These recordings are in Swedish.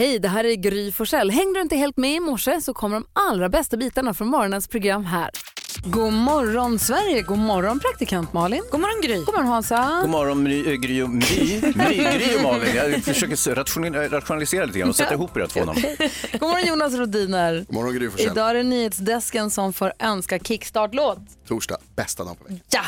Hej, det här är Gry Forssell. Hängde du inte helt med i morse så kommer de allra bästa bitarna från morgonens program här. God morgon Sverige, god morgon praktikant Malin. God morgon Gry. God morgon Hansa. God morgon äh, Gry och Mry, Gry och Malin. Jag försöker rationalisera, rationalisera lite grann och sätta ihop era två namn. God morgon Jonas Rodiner. God morgon Gry Forssell. Idag är det nyhetsdesken som får önska kickstart-låt. Torsdag, bästa dagen på veckan. Ja!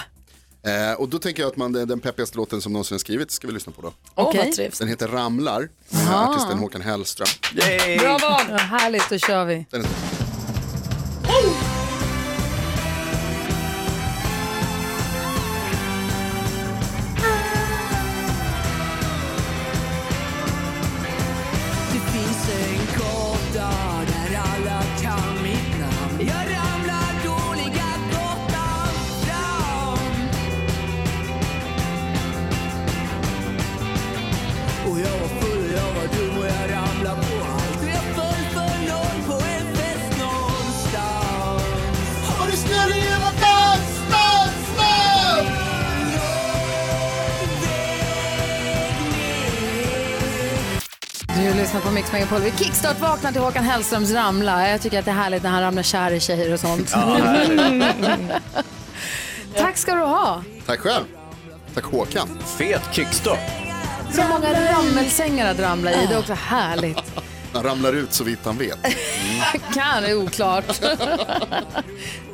Eh, och då tänker jag att man, den peppigaste låten som någonsin har skrivit ska vi lyssna på då. Okej. trevligt. Den heter Ramlar, med artisten Håkan Hellström. Yay! Bra val! Ja, härligt, då kör vi. Kickstart vaknar till Håkan Hellströms Ramla. Jag tycker att det är härligt när han ramlar kär i tjejer och sånt. Ja. Tack ska du ha. Tack själv. Tack Håkan. Fet kickstart. Så många rammelsängar att ramla i. Det är också härligt. Han ramlar ut så vitt han vet. Kan är oklart.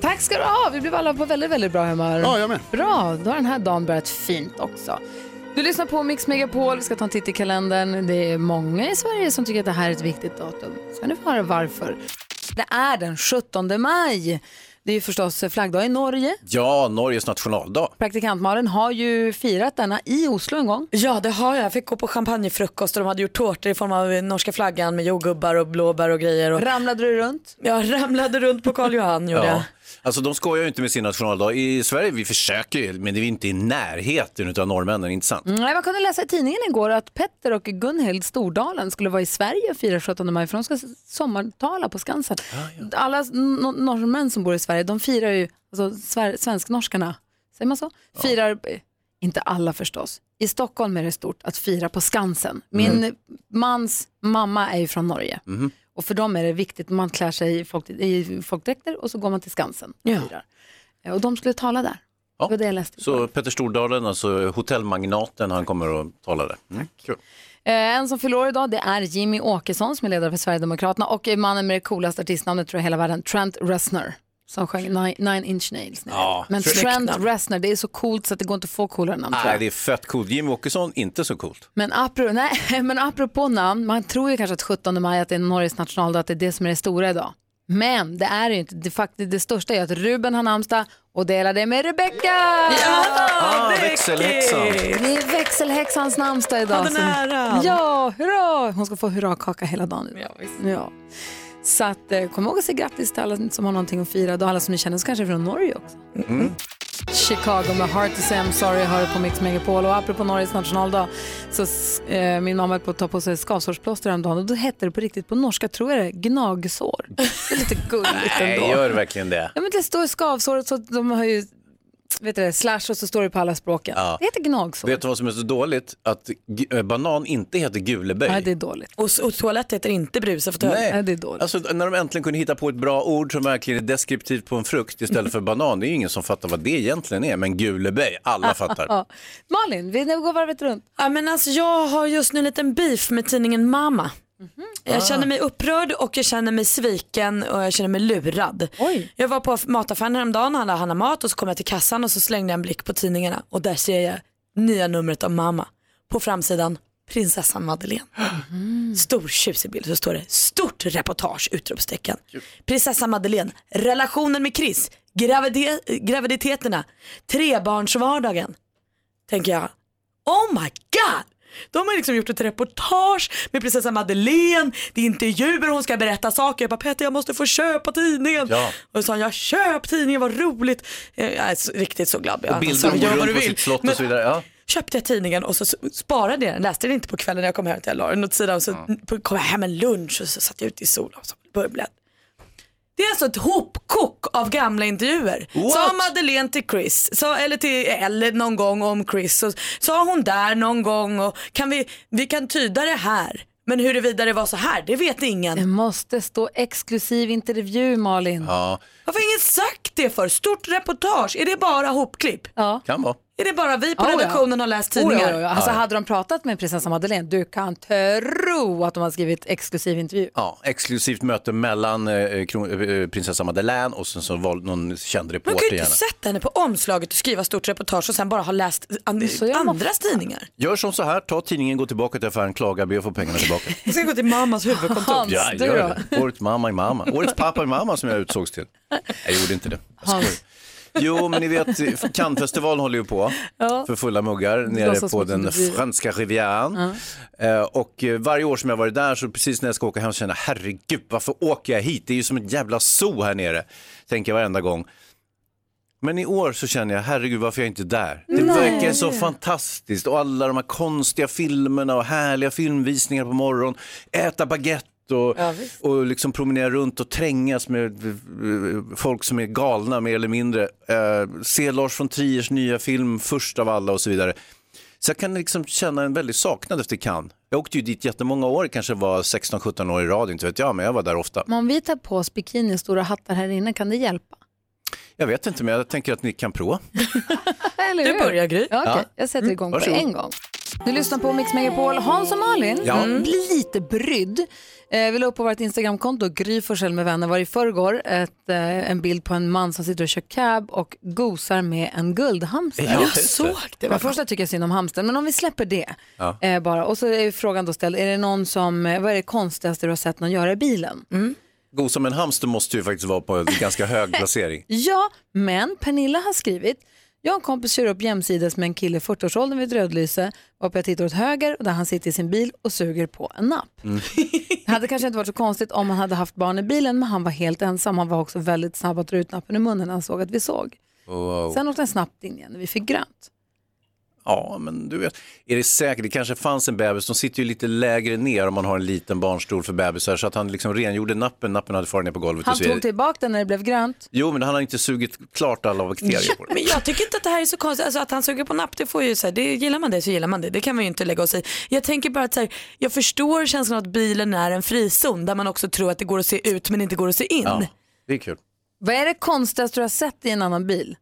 Tack ska du ha. Vi blev alla på väldigt, väldigt bra humör. Ja, jag med. Bra, då har den här dagen börjat fint också. Du lyssnar på Mix Megapol, vi ska ta en titt i kalendern. Det är många i Sverige som tycker att det här är ett viktigt datum. Ska ni få höra varför. Det är den 17 maj. Det är ju förstås flaggdag i Norge. Ja, Norges nationaldag. Praktikant-Malin har ju firat denna i Oslo en gång. Ja det har jag. Jag fick gå på champagnefrukost och de hade gjort tårtor i form av norska flaggan med jordgubbar och blåbär och grejer. Och Ramlade du runt? jag ramlade runt på Karl Johan gjorde jag. Ja. Alltså de skojar ju inte med sin nationaldag. I Sverige vi försöker ju, men det är inte i närheten av norrmännen, inte sant? Nej, man kunde läsa i tidningen igår att Petter och Gunhild Stordalen skulle vara i Sverige och fira 17 maj för de ska sommartala på Skansen. Alla no- norrmän som bor i Sverige, de firar ju, alltså svensk-norskarna, säger man så? Firar, eh, inte alla förstås. I Stockholm är det stort att fira på Skansen. Min mans mamma är ju från Norge. Och för dem är det viktigt, man klär sig i, folk, i folkdräkter och så går man till Skansen och Ja. firar. Eh, Och de skulle tala där. Ja. Det var det jag läste. Så Petter Stordalen, alltså hotellmagnaten, han kommer att tala där. Mm. Kul. Eh, en som fyller år idag det är Jimmy Åkesson som är ledare för Sverigedemokraterna och mannen med det coolaste artistnamnet tror jag hela världen, Trent Reznor. Som sjöng Nine, Nine Inch Nails. Ja, Men Trent namn. Reznor, det är så coolt så att det går inte att få coolare namn Nej, det är fett coolt. Jimmy Åkesson, inte så coolt. Men, apropå, nej, men apropå namn, man tror ju kanske att 17 maj att det är Norges nationaldag, att det är det som är det stora idag. Men det är det ju inte. Det, faktiskt, det största är att Ruben har namnsdag och delar det med Rebecca! Ah, växelhäxan. Det är växelhäxans namnsdag idag. Ja, den som- äran. Ja, hurra! Hon ska få hurrakaka hela dagen idag. Ja, Så att, eh, kom ihåg att säga grattis till alla som har någonting att fira. Och alla som ni känner så kanske från Norge också. Chicago med Hard to say I'm sorry hör på Mix Megapol. Och apropå Norges nationaldag så eh, min mamma höll på att ta på sig skavsårsplåster häromdagen och då hette det på riktigt på norska tror jag det, gnagsår. Det är lite gulligt Nej, ändå. gör verkligen det. Ja, men det står skavsår så de har ju vet du det, slash och så står det på alla språken. Ja. Det heter gnagsår. Vet du vad som är så dåligt? Att g- äh, banan inte heter guleböj. Nej, det är dåligt. Och, och toalett heter inte brusafåtölj. Nej, det är dåligt. Alltså när de äntligen kunde hitta på ett bra ord som verkligen är deskriptivt på en frukt istället för banan. Det är ju ingen som fattar vad det egentligen är, men guleböj, alla fattar. Malin, vi går varvet runt. Ja, men alltså, jag har just nu en liten beef med tidningen Mama. Jag känner mig upprörd och jag känner mig sviken och jag känner mig lurad. Oj. Jag var på mataffären häromdagen och handlade mat och så kom jag till kassan och så slängde jag en blick på tidningarna och där ser jag nya numret av Mamma. På framsidan prinsessan Madeleine. Stor tjusig bild så står det stort reportage utropstecken. Prinsessan Madeleine, relationen med Chris, gravide- graviditeterna, trebarnsvardagen. Tänker jag, oh my god. De har liksom gjort ett reportage med prinsessan Madeleine, det är intervjuer, hon ska berätta saker. Jag bara Petter jag måste få köpa tidningen. Ja. Och så sa han, jag köp tidningen, vad roligt. Jag är riktigt så glad. Och Jag bilder hon gör vad du på vill. sitt slott och så vidare. Ja. köpte jag tidningen och så sparade jag den. Läste den inte på kvällen när jag kom hem till jag la den åt sidan. Så på- kom jag hem en lunch och så satt jag ute i solen och så bubblade. Det är alltså ett hopkok av gamla intervjuer. What? Sa Madeleine till Chris, sa, eller till Elle någon gång om Chris. Och, sa hon där någon gång och kan vi, vi kan tyda det här. Men huruvida det var så här, det vet ingen. Det måste stå exklusiv intervju Malin. Ja, Varför har ingen sagt det för? Stort reportage, är det bara hopklipp? Ja. kan vara. Är det bara vi på Ja, ja. redaktionen har läst Oh, tidningar? ja, ja, ja. Alltså, hade de pratat med prinsessa Madeleine, du kan tro att de har skrivit exklusiv intervju. Ja, exklusivt möte mellan eh, kron, eh, prinsessa Madeleine och sen så var någon känd Man reporter kan ju inte sätta henne på omslaget och skriva stort reportage och sen bara ha läst an- man. andras tidningar. Gör som så här, ta tidningen, gå tillbaka till affären, klaga, be att få pengarna tillbaka. Jag ska gå till mammas huvudkontor. Hans, Ja, gör det. Årets mamma i mamma. Årets pappa i mamma som jag utsågs till. Jag gjorde inte det. Jag. Jo, men ni vet, Cannesfestivalen håller ju på för fulla muggar nere på den franska rivieran. Eh, Och eh, varje år som jag varit där så precis när jag ska åka hem så känner jag herregud varför åker jag hit? Det är ju som ett jävla zoo här nere, tänker jag varenda gång. Men i år så känner jag, herregud varför är jag inte där? Det verkar så fantastiskt och alla de här konstiga filmerna och härliga filmvisningar på morgonen, äta baguette och, och liksom promenera runt och trängas med folk som är galna mer eller mindre. Eh, se Lars von Triers nya film först av alla och så vidare. Så jag kan liksom känna en väldig saknad efter Cannes. Jag åkte ju dit jättemånga år, kanske var 16-17 år i rad, inte vet jag, men jag var där ofta. Men om vi tar på oss bikini och stora hattar här inne, kan det hjälpa? Jag vet inte, men jag tänker att ni kan prova. Eller Du börjar, Gry. Ja. Ja. Jag sätter igång på varsågod. en gång. Du lyssnar på Mix Megapol. Hans och Malin Ja. mm. blir lite brydd. Eh, vi la upp på vårt Instagramkonto, Gry Forssell med vänner, var i förrgår ett, eh, en bild på en man som sitter och kör cab och gosar med en guldhamster. Ja, Jag såg det. Men först tycker jag synd om hamstern, men om vi släpper det Ja. eh, bara. Och så är frågan då ställd, är det någon som, eh, vad är det konstigaste du har sett någon göra i bilen? Gosa med en hamster måste ju faktiskt vara på en ganska hög placering. Ja, men Pernilla har skrivit, jag och en kompis kör upp jämsides med en kille i 40-årsåldern vid ett rödlyse, varpå jag tittar åt höger och där han sitter i sin bil och suger på en napp. Det hade kanske inte varit så konstigt om han hade haft barn i bilen, men han var helt ensam. Han var också väldigt snabb att dra ut nappen i munnen när han såg att vi såg. Wow. Sen åkte han snabbt in igen när vi fick grönt. Ja, men du vet, är det säkert, det kanske fanns en bebis, de sitter ju lite lägre ner om man har en liten barnstol för bebisar, så att han liksom rengjorde nappen, nappen hade farit ner på golvet. Han och så tog tillbaka den när det blev grönt. Jo, men han har inte sugit klart alla bakterier på det. Men jag tycker inte att det här är så konstigt. Alltså att han suger på napp, det får ju så här, det, gillar man det så gillar man det. Det kan man ju inte lägga i. Jag tänker bara att så här, jag förstår känslan av att bilen är en frizon där man också tror att det går att se ut men inte går att se in. Ja, det är kul. Vad är det konstigaste du har sett i en annan bil?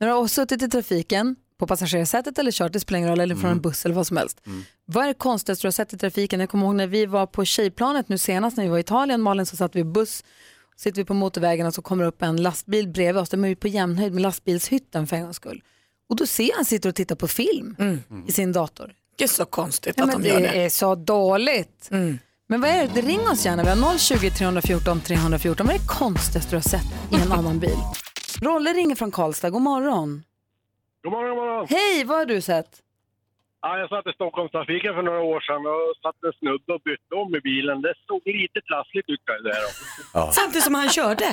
När du har suttit i trafiken, på passagerarsätet eller kört, det spelar ingen roll, eller från en buss eller vad som helst. Vad är det konstigaste du har sett i trafiken? Jag kommer ihåg när vi var på tjejplanet nu senast när vi var i Italien, Malin, så satt vi i buss, sitter vi på motorvägen och så kommer upp en lastbil bredvid oss, de är ju på jämnhöjd med lastbilshytten för en gångs skull. Och då ser jag han sitter och tittar på film i sin dator. Det är så konstigt Ja, att de det gör det. är så dåligt. Men vad är det? Ring oss gärna. Vi har 020 314 314. Vad är det konstigaste du har sett i en annan bil? Rolle ringer från Karlstad. God morgon. God morgon, god morgon. Hej, vad har du sett? Ja, jag satt i Stockholmstrafiken för några år sedan och satt en snubbe och bytte om i bilen. Det såg lite trassligt ut där. Då. Samtidigt som han körde.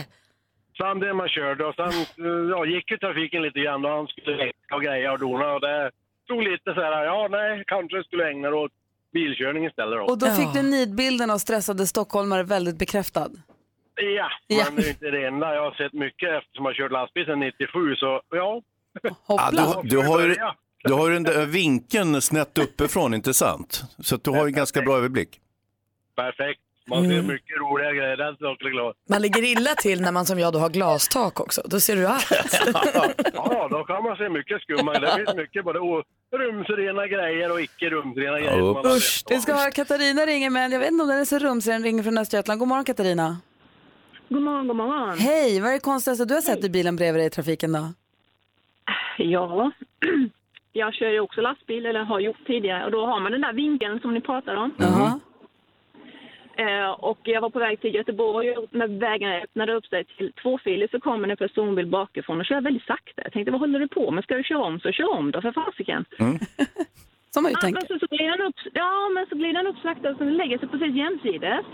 Samtidigt man körde och sen eh, ja, gick ju trafiken lite grann och han skulle väcka och greja och dona och det stod lite så här, ja nej, kanske skulle ägna dig åt bilkörning istället då. Och då Ja. fick du nidbilden av stressade stockholmare väldigt bekräftad. Ja, Ja. men det är inte det enda. Jag har sett mycket eftersom jag kört lastbil sedan 97 så ja. Ja, du, du, har ju, du har ju den där vinkeln snett uppifrån, inte sant? Så att du har ju ganska bra överblick. Perfekt. Man ser mycket roliga grejer, den saken är klar. Man ligger illa till när man som jag då har glastak också. Då ser du allt. Ja, då kan man se mycket skumma. Det finns mycket både o- rumsrena grejer och icke rumsrena grejer. Ja, som man har Usch, sett. det ska vara Katarina ringer men jag vet inte om den är så rumsig. Den ringer från Östergötland. God morgon Katarina. God morgon, god morgon. Hej, vad är det konstigaste du har sett i bilen bredvid dig i trafiken då? Ja, jag kör ju också lastbil, eller har gjort tidigare, och då har man den där vinkeln som ni pratar om. Jaha. Eh, och jag var på väg till Göteborg och när vägen öppnade upp sig till tvåfilig så kom en personbil bakifrån och körde väldigt sakta. Jag tänkte, vad håller du på med? Ska du köra om så kör om då för fasiken. Som man ju Ja, tänker. men så, så glider den upp, ja, men så glider den upp sakta och lägger sig precis jämsides.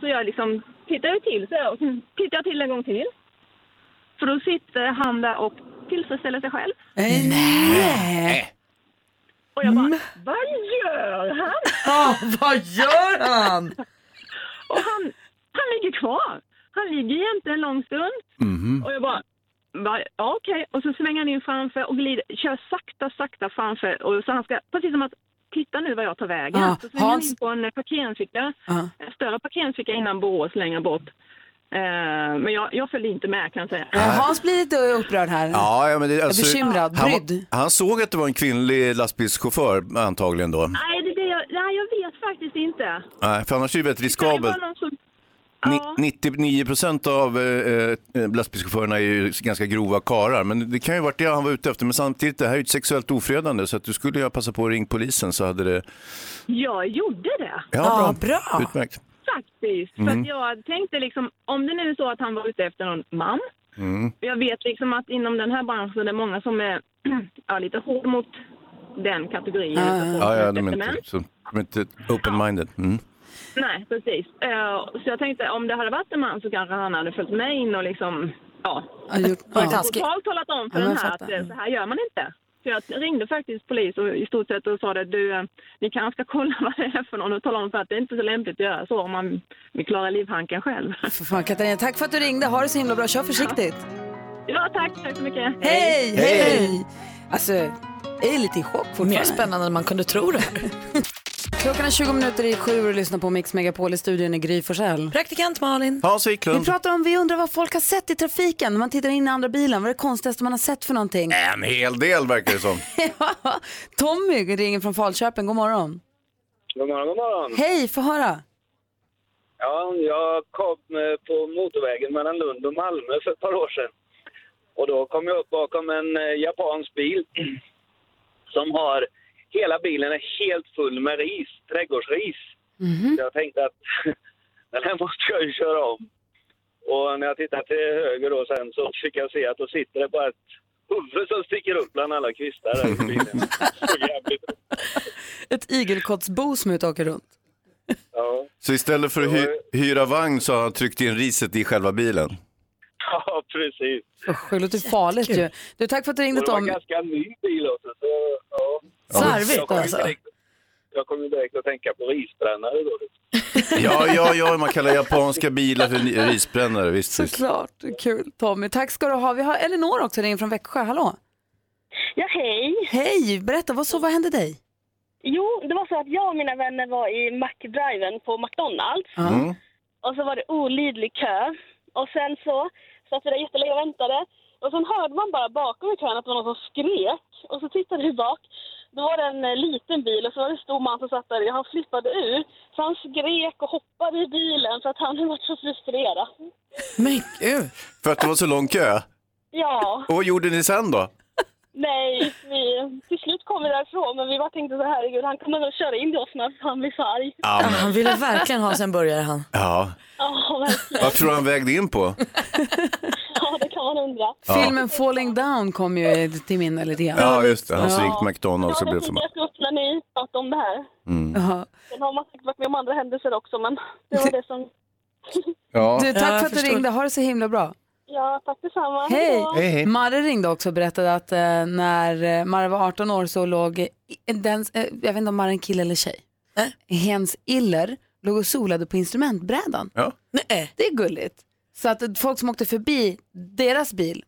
Så jag liksom tittar ju till så och sen tittar jag till en gång till. För då sitter han där och tillfredsställer sig själv. Nej. Och jag bara, vad gör han? Ja, vad gör han? Och han, han ligger kvar. Han ligger jämte en lång stund. Och jag bara, ja, okej. Och så svänger han in framför och glider, kör sakta, sakta framför. Och så han ska, precis som att titta nu var jag tar vägen. Ja, Så svänger jag Hans- in på en parkeringsficka, Ja. en större parkeringsficka innan Borås längre bort. Eh, men jag, jag följde inte med kan jag säga. Hans blir lite upprörd här. Ja, ja, men det, alltså, bekymrad, han, brydd. han såg att det var en kvinnlig lastbilschaufför antagligen då. Nej, det, det, jag, nej, jag vet faktiskt inte. Nej, för annars är det väldigt riskabelt. som... Ja. 99 procent av eh, eh, lastbilschaufförerna är ju ganska grova karar, men det kan ju varit det han var ute efter. Men samtidigt, det här är ju ett sexuellt ofredande, så att du skulle ju passa på att ringa polisen så hade det... Jag gjorde det. Ja, bra. Utmärkt. Faktiskt. För att jag tänkte liksom, om det nu är så att han var ute efter någon man. Jag vet liksom att inom den här branschen är det många som är ja, lite hård mot den kategorin. Ah, folk Ja, ja, de är inte, så, de är inte open-minded. Mm. Nej, precis. Eh, så jag tänkte om det hade varit en man så kanske han hade följt med in och liksom, ja, Ja, totalt talat om för Ja, den här att eh, så här gör man inte. Så jag ringde faktiskt polis och i stort sett och sa det, du, eh, ni kanske ska kolla vad det är för någon och tala om för att det är inte så lämpligt att göra så om man vill klara livhanken själv. För fan, Katarina, tack för att du ringde. Ha det så himla bra. Kör försiktigt. Ja, tack, tack så mycket. Hej, hej! Alltså, jag är lite i chock Mer fortfarande. spännande än man kunde tro det här. Klockan är 20 minuter i sju och lyssnar på Mix Megapol i studion i Gry Forssell. Praktikant Malin. Hans Vi Wiklund. pratar om, vi undrar vad folk har sett i trafiken när man tittar in i andra bilen. Vad är det konstigaste man har sett för någonting? En hel del verkar det som. Tommy ringer från Falköping, god morgon. God morgon, god morgon. Hej, få höra. Ja, jag kom eh, på motorvägen mellan Lund och Malmö för ett par år sedan. Och då kom jag upp bakom en eh, japansk bil som har, hela bilen är helt full med ris, trädgårdsris. Så jag tänkte att den här måste jag ju köra om. Och när jag tittade till höger då sen så fick jag se att då sitter det bara ett huvud som sticker upp bland alla kvistar där i bilen. Så jävligt. Ett igelkottsbo som är ute och åker runt. Ja. Så istället för att hy hyra vagn så har han tryckt in riset i själva bilen. ja, precis. Usch, det låter farligt ju. Du, tack för att du ringde Och det var en Tom. ganska ny bil också. Så, ja. Jag Slarvigt alltså. Jag kom ju direkt att tänka på risbrännare då. Ja, ja, ja, man kallar japanska bilar för ni- risbrännare. Visst, visst. Såklart, kul Tommy. Tack ska du ha. Vi har Elinor också ringer från Växjö, hallå. Ja, hej. Hej, berätta, vad, så, vad hände dig? Jo, det var så att jag och mina vänner var i McDriven på McDonalds. Mm. Och så var det olidlig kö. Och sen så satt vi där jättelänge och väntade. Och sen hörde man bara bakom i kön att det var någon som skrek. Och så tittade vi bak. Då var det en eh, liten bil och så var det en stor man som satt där och han flippade ur. Så han skrek och hoppade i bilen för att han hade varit så frustrerad. Men gud. För att det var så lång kö. Ja, Och vad gjorde ni sen då? Nej, vi, till slut kom vi därifrån men vi bara tänkte så här, herregud han kommer väl köra in i oss när han blir så arg. Ja, men, Han ville verkligen ha sig en burgare han. ja. Ja, verkligen. Vad tror du han vägde in på? Ja, det kan man undra. Filmen Falling Down kom ju till minne lite grann. Ja, just det. Han Ja. ringt McDonalds och Ja, blev jag som... fick upp när ni pratade om det här. Ja. Sen har man säkert varit med om andra händelser också, men det var det som... Ja. Du, tack Ja, jag för att du förstår. ringde, ha det så himla bra. Ja, tack detsamma. Hej! Hej, hej. Marre ringde också och berättade att eh, när eh, Marre var 18 år så låg, den, eh, jag vet inte om Marre är en kille eller tjej, hens iller låg och solade på instrumentbrädan. Ja. Nej. Det är gulligt. Så att eh, folk som åkte förbi deras bil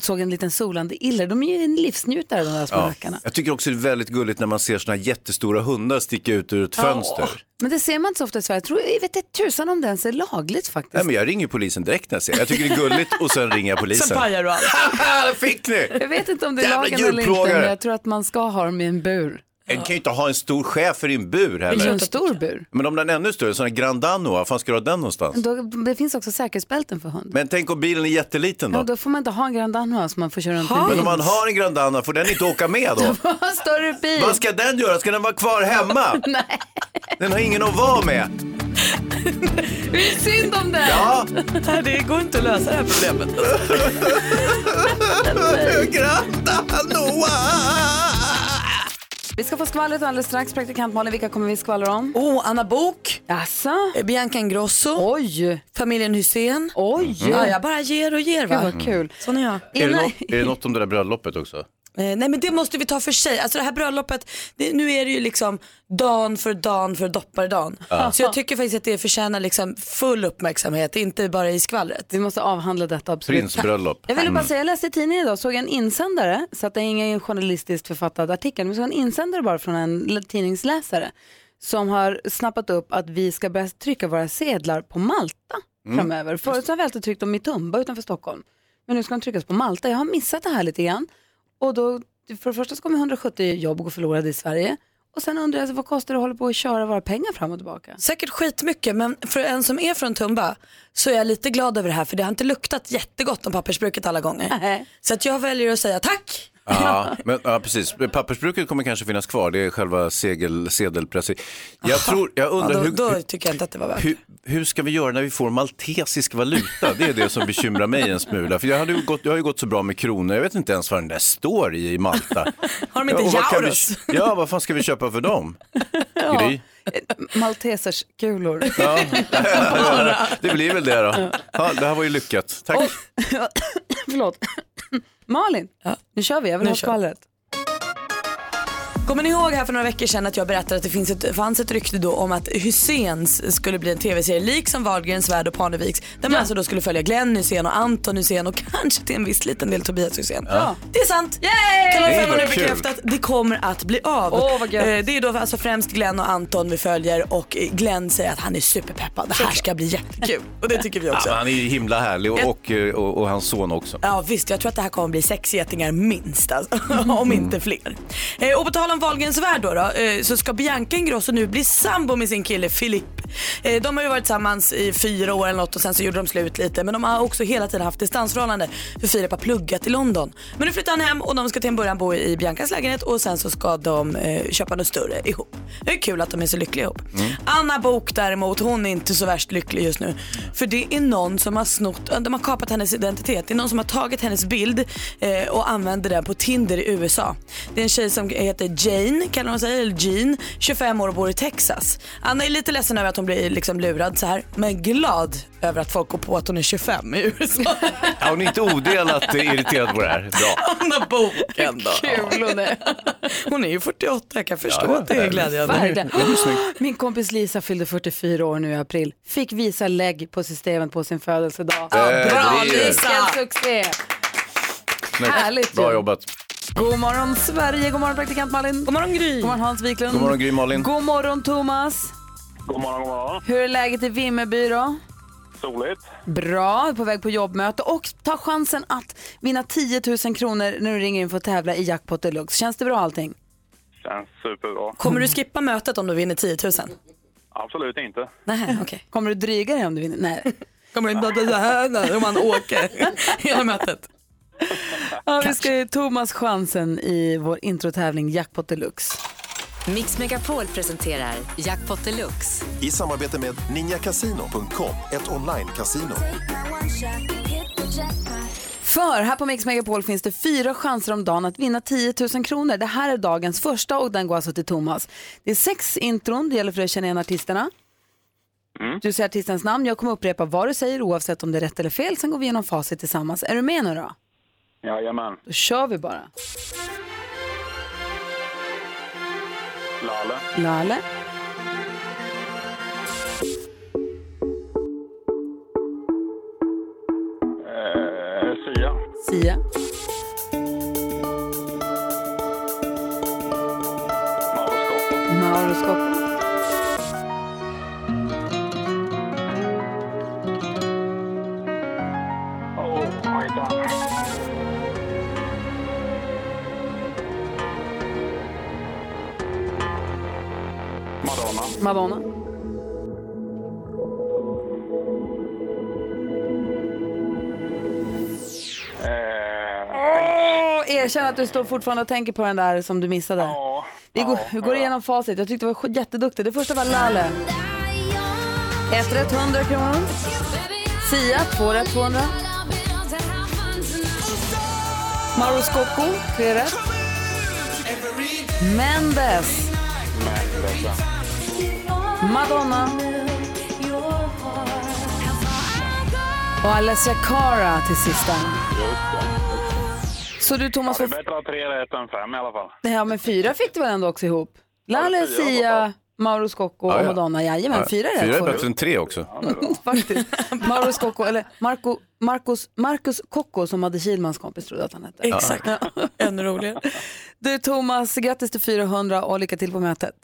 såg en liten solande iller, de är ju en livsnjutare de där små Ja. rackarna. Jag tycker också det är väldigt gulligt när man ser såna här jättestora hundar sticka ut ur ett fönster. Men det ser man inte så ofta i Sverige. Jag, tror, jag vet inte tusan om det ens är lagligt faktiskt. Nej, men jag ringer polisen direkt när jag ser det. Jag tycker det är gulligt och sen ringer jag polisen. Sen pajar du allt. Fick ni! Jag vet inte om det är Jävla lagen eller inte, men jag tror att man ska ha dem i en bur. En kan ju inte ha en stor schäfer i en bur Eller heller. en stor bur. Men om den är ännu större, en sån här Grand Dano, var fan ska du ha den någonstans? Då, det finns också säkerhetsbälten för hund. Men tänk om bilen är jätteliten Ja, då? då får man inte ha en Grand Danois som man får köra runt Ha. Men om man har en Grand Dano, får den inte åka med då? en större bil. Vad ska den göra? Ska den vara kvar hemma? Nej, Den har ingen att vara med. det är synd om den. Ja, det går inte att lösa det här problemet. Grand Dano! Vi ska få skvallret alldeles strax. Praktikant Malin, vilka kommer vi skvallra om? Oh, Anna Bok, Jaså? eh, Bianca Ingrosso, Oj, familjen Hussein. oj. Ja, jag bara ger och ger Gud va. vad kul. Sån är jag. Är det, något, är det något om det där bröllopet också? Eh, nej men det måste vi ta för sig. Alltså det här bröllopet, det, nu är det ju liksom dan för dan för dopparedan. Ja. Så jag tycker faktiskt att det förtjänar liksom full uppmärksamhet, inte bara i skvallret. Vi måste avhandla detta absolut. Prinsbröllop. Jag ville bara Mm. säga, jag läste i tidningen idag, såg en insändare, så att det är ingen journalistiskt författad artikel, men så en insändare bara från en tidningsläsare som har snappat upp att vi ska börja trycka våra sedlar på Malta Mm. framöver. Förut så har vi alltid tryckt dem i Tumba utanför Stockholm, men nu ska de tryckas på Malta. Jag har missat det här lite grann och då, för det första så kommer 170 jobb gå förlorade i Sverige och sen undrar jag vad kostar det att hålla på och köra våra pengar fram och tillbaka? Säkert skitmycket men för en som är från Tumba så är jag lite glad över det här för det har inte luktat jättegott om pappersbruket alla gånger. Så att jag väljer att säga tack. Ja, men, ja, precis. Pappersbruket kommer kanske finnas kvar. Det är själva segel, sedelpressen. Jag, tror, jag undrar ja, då, hur, då tycker jag inte att det var värt. hur, hur ska vi göra när vi får maltesisk valuta? Det är det som bekymrar mig en smula. För jag, hade gått, jag har ju gått så bra med kronor. Jag vet inte ens vad den där står i i Malta. Har de inte kan euros? Ja, vad fan ska vi köpa för dem? Gry? Maltesers kulor. Ja, det blir väl det då. Ja, det här var ju lyckat. Tack. Förlåt. Malin, nu kör vi. Jag vill Nu ha skvallret. Kommer ni ihåg här för några veckor sedan att jag berättade att det finns ett, fanns ett rykte då om att Hyséns skulle bli en tv-serie lik som Wahlgrens värld och Parneviks. Där man alltså då skulle följa Glenn Hysén och Anton Hysén och kanske till en viss liten del Tobias Hysén. Ja. Det är sant! Yay! Kanal Nej, 5 har nu bekräftat det kommer att bli av. Åh, vad gött. Eh, det är då alltså främst Glenn och Anton vi följer och Glenn säger att han är superpeppad. Det här ska bli jättekul och det tycker vi Ja, också. men han är ju himla härlig och, och, och, och hans son också. Ja visst, jag tror att det här kommer bli sex getingar minst, alltså, om inte fler. Eh, och på tal om Wahlgrens värld då, då eh, så ska Bianca Ingrosso nu bli sambo med sin kille Filip. Eh, de har ju varit tillsammans i fyra år eller något och sen så gjorde de slut lite. Men de har också hela tiden haft distansförhållande för Filip har pluggat i London. Men nu flyttar han hem och de ska till en början bo i Biancas lägenhet och sen så ska de eh, köpa något större ihop. Det är kul att de är så lyckliga ihop. Anna Bok däremot, hon är inte så värst lycklig just nu. För det är någon som har snott, de har kapat hennes identitet. Det är någon som har tagit hennes bild och använder den på Tinder i USA. Det är en tjej som heter Jane, kallar hon sig, eller Jean, 25 år och bor i Texas. Anna är lite ledsen över att hon blir liksom lurad så här, men glad över att folk går på att hon är 25 i USA. Ja, hon är inte odelat irriterad på det här. Bra. Anna Bok ändå. Kul hon är. Hon är ju 48, jag kan förstå Ja, att det är glädjande. Min kompis Lisa fyllde 44 år nu i april. Fick visa lägg på systemet på sin födelsedag. Ja, bra, Lisa. Vilken succé! Härligt Bra ju. jobbat. God morgon Sverige, god morgon praktikant Malin. God morgon Gry. God morgon Hans Wiklund. God morgon Gry Malin. God morgon Thomas. God morgon, god morgon. Hur är läget i Vimmerby då? Soligt. Bra, på väg på jobbmöte och ta chansen att vinna 10 000 kronor när du ringer in för att tävla i Jackpot Deluxe. Känns det bra allting? Känns superbra. Kommer du skippa mötet om du vinner 10 000? Absolut inte. Nej, okej. Kommer du dryga dig om du vinner? Nej. Kommer du inte så här om man åker hela mötet? Ja, vi ska ge Thomas chansen i vår introtävling Jackpot Deluxe. Mix Megapol presenterar Jackpot Deluxe. I samarbete med ninjakasino.com, ett online-casino. För här på Mix Megapol finns det fyra chanser om dagen att vinna 10 000 kronor. Det här är dagens första och den går alltså till Thomas. Det är sex intron, det gäller för att känna igen artisterna. Du säger artistens namn, jag kommer upprepa vad du säger oavsett om det är rätt eller fel. Sen går vi igenom facit tillsammans. Är du med nu då? Jajamän. Då kör vi bara. Lale. Lale, Eh, Sia. Sia, Mauro Scocco. Mauro Scocco, Eh, Åh, erkänn att du står fortfarande och tänker på den där som du missade. ja. Vi går, vi går igenom facit. Jag tyckte du var jätteduktig. Det första var Lale. Ett rätt 100 kronor. Sia, två rätt 200. Mauro Scocco, tre rätt. Mendes, Mendes. Madonna. Och Alessia Cara till sista. Så du Thomas Ja, det är bättre att ha tre rätt än fem i alla fall. Ja men fyra fick du väl ändå också ihop? Lalle, Sia, Mauro Scocco Ja, och ja. Madonna. Jajamän, Ja, fyra rätt Fyra är får du. bättre än tre också. Faktiskt. Mauro Scocco, eller Marco, Marcus, Marcus Cocco som hade Kilmans kompis trodde att han hette. Exakt. Ännu roligare. Du Thomas, grattis till 400 och lycka till på mötet.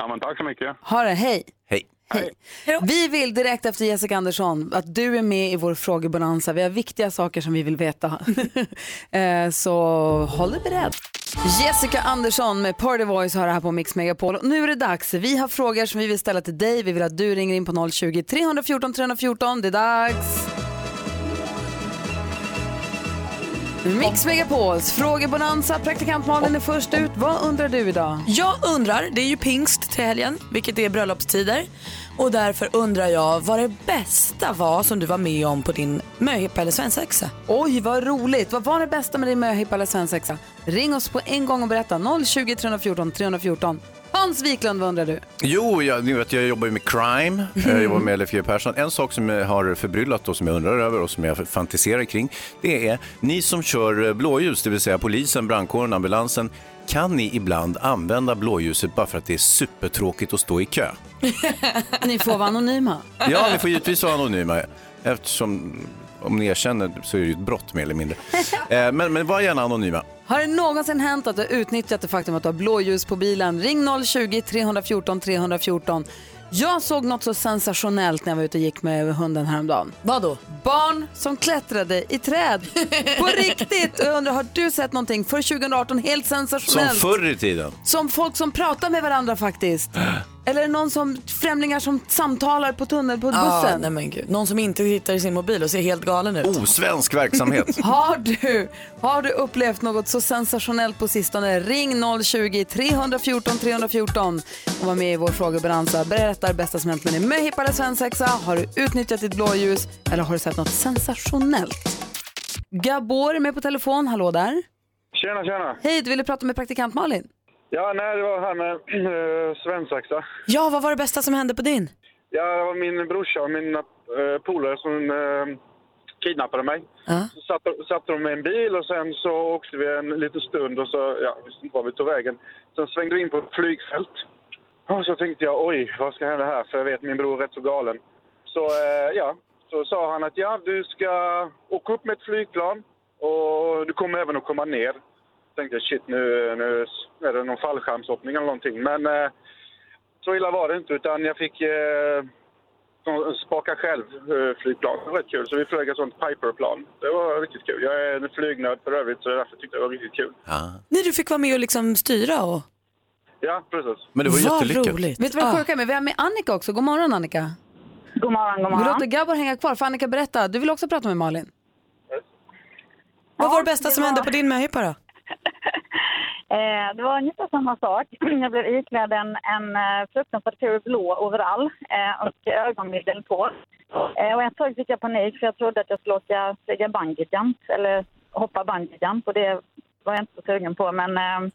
Ja, men tack så mycket. Ha det, hej. Hej. Hej. Vi vill direkt efter Jessica Andersson att du är med i vår frågebonanza. Vi har viktiga saker som vi vill veta. Eh, Så håll dig beredd. Jessica Andersson med Party Voice har det här på Mix Megapol. Och Nu är det dags. Vi har frågor som vi vill ställa till dig. Vi vill att du ringer in på 020-314 314. Det är dags. Mix Megapols frågebonanza. Praktikant Malin är först ut. Vad undrar du idag? Jag undrar, det är ju pingst till helgen, vilket är bröllopstider. Och därför undrar jag vad det bästa var som du var med om på din möhippa eller svensexa. Oj, vad roligt. Vad var det bästa med din möhippa eller svensexa? Ring oss på en gång och berätta. 020 314 314. Hans Wiklund, vad undrar du? Jo, jag, ni vet, jag jobbar ju med crime, jag jobbar med Leif Persson. En sak som jag har förbryllat och som jag undrar över och som jag fantiserar kring, det är ni som kör blåljus, det vill säga polisen, brandkåren, ambulansen. Kan ni ibland använda blåljuset bara för att det är supertråkigt att stå i kö? Ni får vara anonyma. Ja, ni får givetvis vara anonyma eftersom om ni erkänner så är det ju ett brott mer eller mindre. Eh, Men, men var gärna anonyma. Har det någonsin hänt att du har utnyttjat det faktum att du har blåljus på bilen? Ring 020-314 314. Jag såg något så sensationellt när jag var ute och gick med hunden häromdagen. Vad då? Barn som klättrade i träd. På riktigt! Jag undrar, har du sett någonting för 2018 helt Som sensationellt? förr i tiden. Som folk som pratar med varandra faktiskt. Eller är det någon som, främlingar som samtalar på tunnel på Ja, bussen. nej men gud. Någon som inte tittar i sin mobil och ser helt galen ut. Osvensk verksamhet. Har du, har du upplevt något så sensationellt på sistone? Ring 020-314 314 och var med i vår frågebalansa. Berätta det bästa som hänt med möhippa eller svensexa. Har du utnyttjat ditt blåljus eller har du sett något sensationellt? Gabor är med på telefon. Hallå där. Tjena, tjena. Hej, du ville prata med praktikant Malin. Ja, nej, det var här med äh, svensexa. Ja, vad var det bästa som hände på din? Ja, det var min brorsa och mina äh, polare som äh, kidnappade mig. Så satte, satte de med en bil och sen så åkte vi en liten stund och så, ja, visste inte var vi tog vägen. Sen svängde vi in på ett flygfält. Och så tänkte jag, oj, vad ska hända här? För jag vet, min bror är rätt så galen. Så, äh, ja, så sa han att ja, du ska åka upp med ett flygplan och du kommer även att komma ner. Tänkte jag, shit, nu, nu är det någon fallskärmshoppning eller någonting. Men eh, så illa var det inte, utan jag fick eh, spaka själv eh, flygplan. Det var rätt kul. Så vi flög ett sånt Piper-plan. Det var riktigt kul. Jag är en flygnörd för övrigt, så därför tyckte jag det var riktigt kul. Nej, du fick vara med och liksom styra och... Ja, precis. Men det var jättelyckat. roligt. Vet du vad det sjuka är? Men vi har med Annika också. God morgon Annika. God morgon, god Vi morgon. låter Gabor hänga kvar. För Annika, berätta. Du vill också prata med Malin. Vad var det bästa som hände på din möhippa då? Eh, det var ungefär samma sak. Jag blev iklädd en, en eh, fruktansvärt ful blå overall eh, och ögonbindel på. Eh, och ett tag fick jag panik för jag trodde att jag skulle åka flyga bungyjump eller hoppa bungyjump och det var jag inte så sugen på. Men eh,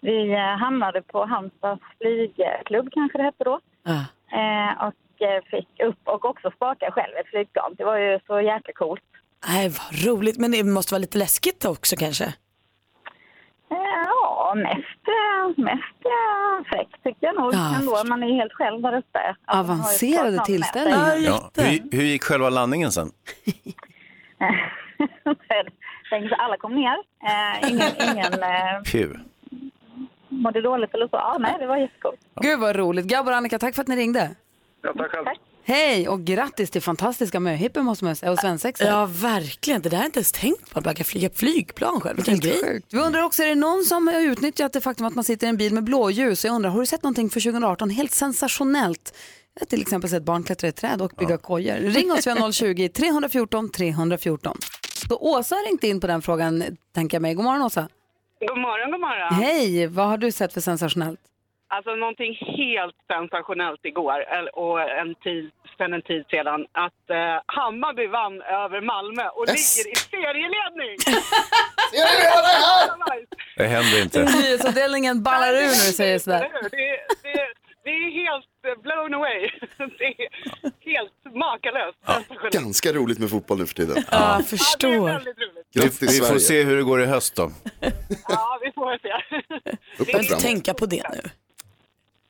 vi eh, hamnade på Halmstads flygklubb kanske det hette då. Eh, och fick upp och också spaka själv ett flygplan. Det var ju så jäkla coolt. Nej, vad roligt. Men det måste vara lite läskigt också kanske? Eh, Ja, mest, mest fräckt tycker jag nog Ja, ändå. Man är ju helt själv där uppe. Alltså, Avancerade sig. Ja. Hur, hur gick själva landningen sen? Alla kom ner. Eh, ingen ingen eh, Pju. mådde dåligt eller så. Ja, nej, det var jättecoolt. Gud vad roligt. Gabor och Annika, tack för att ni ringde. Ja, tack själv. Hej och grattis till fantastiska möhippor måste man säga och svensexa. Ja, verkligen. Det där har jag inte ens tänkt på. Att flyga flygplan själv. Vilken grej. Sjukt. Vi undrar också, är det någon som har utnyttjat det faktum att man sitter i en bil med blåljus? Jag undrar, har du sett någonting för 2018 helt sensationellt? Jag har till exempel sett barn klättra i träd och bygga kojor. Ring oss, vi har 020-314 314. Så Åsa har ringt in på den frågan, tänker jag mig. God morgon Åsa. God morgon, god morgon. Hej, vad har du sett för sensationellt? Alltså någonting helt sensationellt igår eller- och en tid, sen en tid sedan att eh, Hammarby vann över Malmö och Yes. ligger i serieledning. Här! Det händer inte. Nyhetsavdelningen ballar ur när du säger sådär. Det, det, det är helt eh, blown away. Det är helt makalöst sensationellt. Ganska roligt med fotboll nu för tiden. Ja, jag Ja, det är förstår. väldigt roligt. Vi, Grattis, vi får se hur det går i höst då. Ja, vi får se. Du behöver inte tänka på det nu.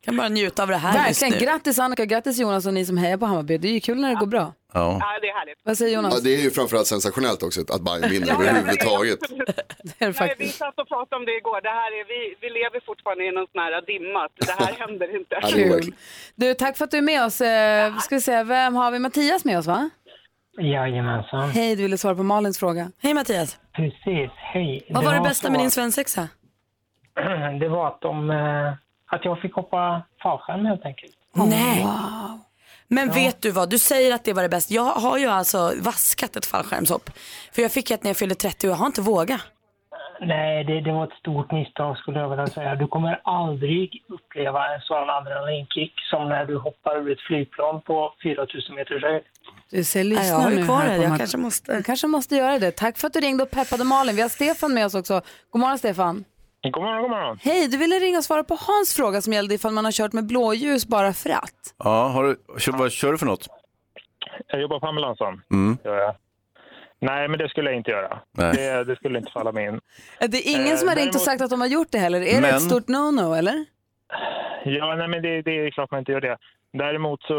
Kan bara njuta av det här just Verkligen. nu. Grattis Annika, grattis Jonas och ni som hejar på Hammarby. Det är ju kul när det går bra. Ja. Ja, det är härligt. Vad säger Jonas? Ja, det är ju framförallt sensationellt också att Bayern vinner överhuvudtaget. Det är det Nej, vi faktiskt. satt och pratade om det igår. Det här är, vi, vi lever fortfarande i någon sån här dimma. Det här händer inte. Kul. Du, tack för att du är med oss. Eh, ska vi se, vem har vi? Mattias med oss va? Jajamensan. Hej, du ville svara på Malins fråga. Hej Mattias. Precis, hej. Vad var det bästa med din att- svensexa? Det var att, de, eh, att jag fick hoppa fallskärm helt enkelt. Nej. Men vet du vad, du säger att det var det bästa. Jag har ju alltså vaskat ett fallskärmshopp. För jag fick ett när jag fyllde 30 och jag har inte vågat. Nej, det, det var ett stort misstag skulle jag vilja säga. Du kommer aldrig uppleva en sån adrenalinkick som när du hoppar ur ett flygplan på 4000 meters höjd. Du ser, Nej, lyssna jag har nu kvar här Jag kanske måste. Du kanske måste göra det. Tack för att du ringde och peppade Malin. Vi har Stefan med oss också. God morgon Stefan. God morgon, god morgon. Hej, du ville ringa och svara på Hans fråga som gällde ifall man har kört med blåljus bara för att. Ja, har du, kör, vad kör du för något? Jag jobbar på ambulansen. Mm. Gör jag. Nej, men det skulle jag inte göra. Nej. Det, det skulle inte falla mig in. Det är ingen Eh, som har ringt och sagt att de har gjort det heller. Är det Men- ett stort no-no eller? Ja, nej, men det, det är klart man inte gör det. Däremot så,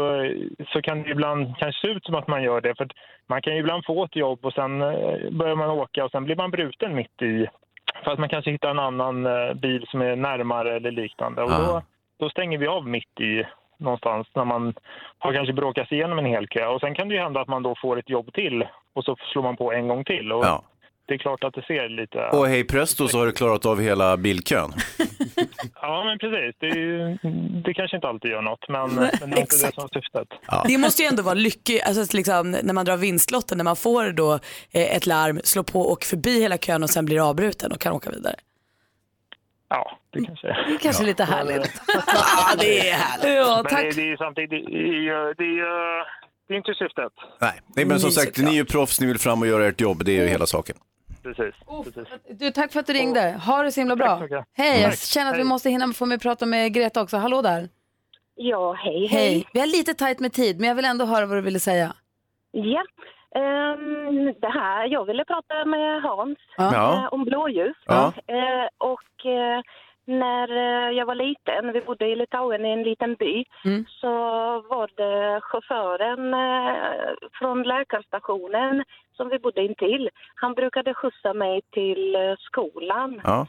så kan det ibland kanske se ut som att man gör det. För att man kan ju ibland få ett jobb och sen eh, börjar man åka och sen blir man bruten mitt i. För att man kanske hittar en annan eh, bil som är närmare eller liknande. Och då, då stänger vi av mitt i någonstans när man har kanske bråkat sig igenom en hel kö. Och sen kan det ju hända att man då får ett jobb till och så slår man på en gång till. Och Ja. Det är klart att det ser lite... Och hej presto så har du klarat av hela bilkön. Ja, men precis. Det, är ju, det kanske inte alltid gör något, men, men det är inte det som är syftet. Det måste ju ändå vara lyckligt, alltså liksom, när man drar vinstlotten, när man får då eh, ett larm, slår på och förbi hela kön och sen blir avbruten och kan åka vidare. Ja, det kanske Det är kanske lite härligt. ja, det är härligt. Ja, Men tack. det, det är ju samtidigt, det är ju det är, det är inte syftet. Nej, Nej men som sagt, ni är ju proffs, ni vill fram och göra ert jobb, det är ju hela saken. Precis. precis. Du, tack för att du ringde. Ha det så himla bra. så mycket. Hej, jag Tack. känner att vi Hej. måste hinna få med prata med Greta också. Hallå där. Ja, hej, Hej. Vi har lite tajt med tid, men jag vill ändå höra vad du ville säga. Ja, ehm, det här, jag ville prata med Hans Ja. eh, om blåljus. Ja. Eh, och eh, när eh, jag var liten, vi bodde i Litauen i en liten by, Mm. så var det chauffören eh, från läkarstationen som vi bodde intill. Han brukade skjutsa mig till eh, skolan Ja.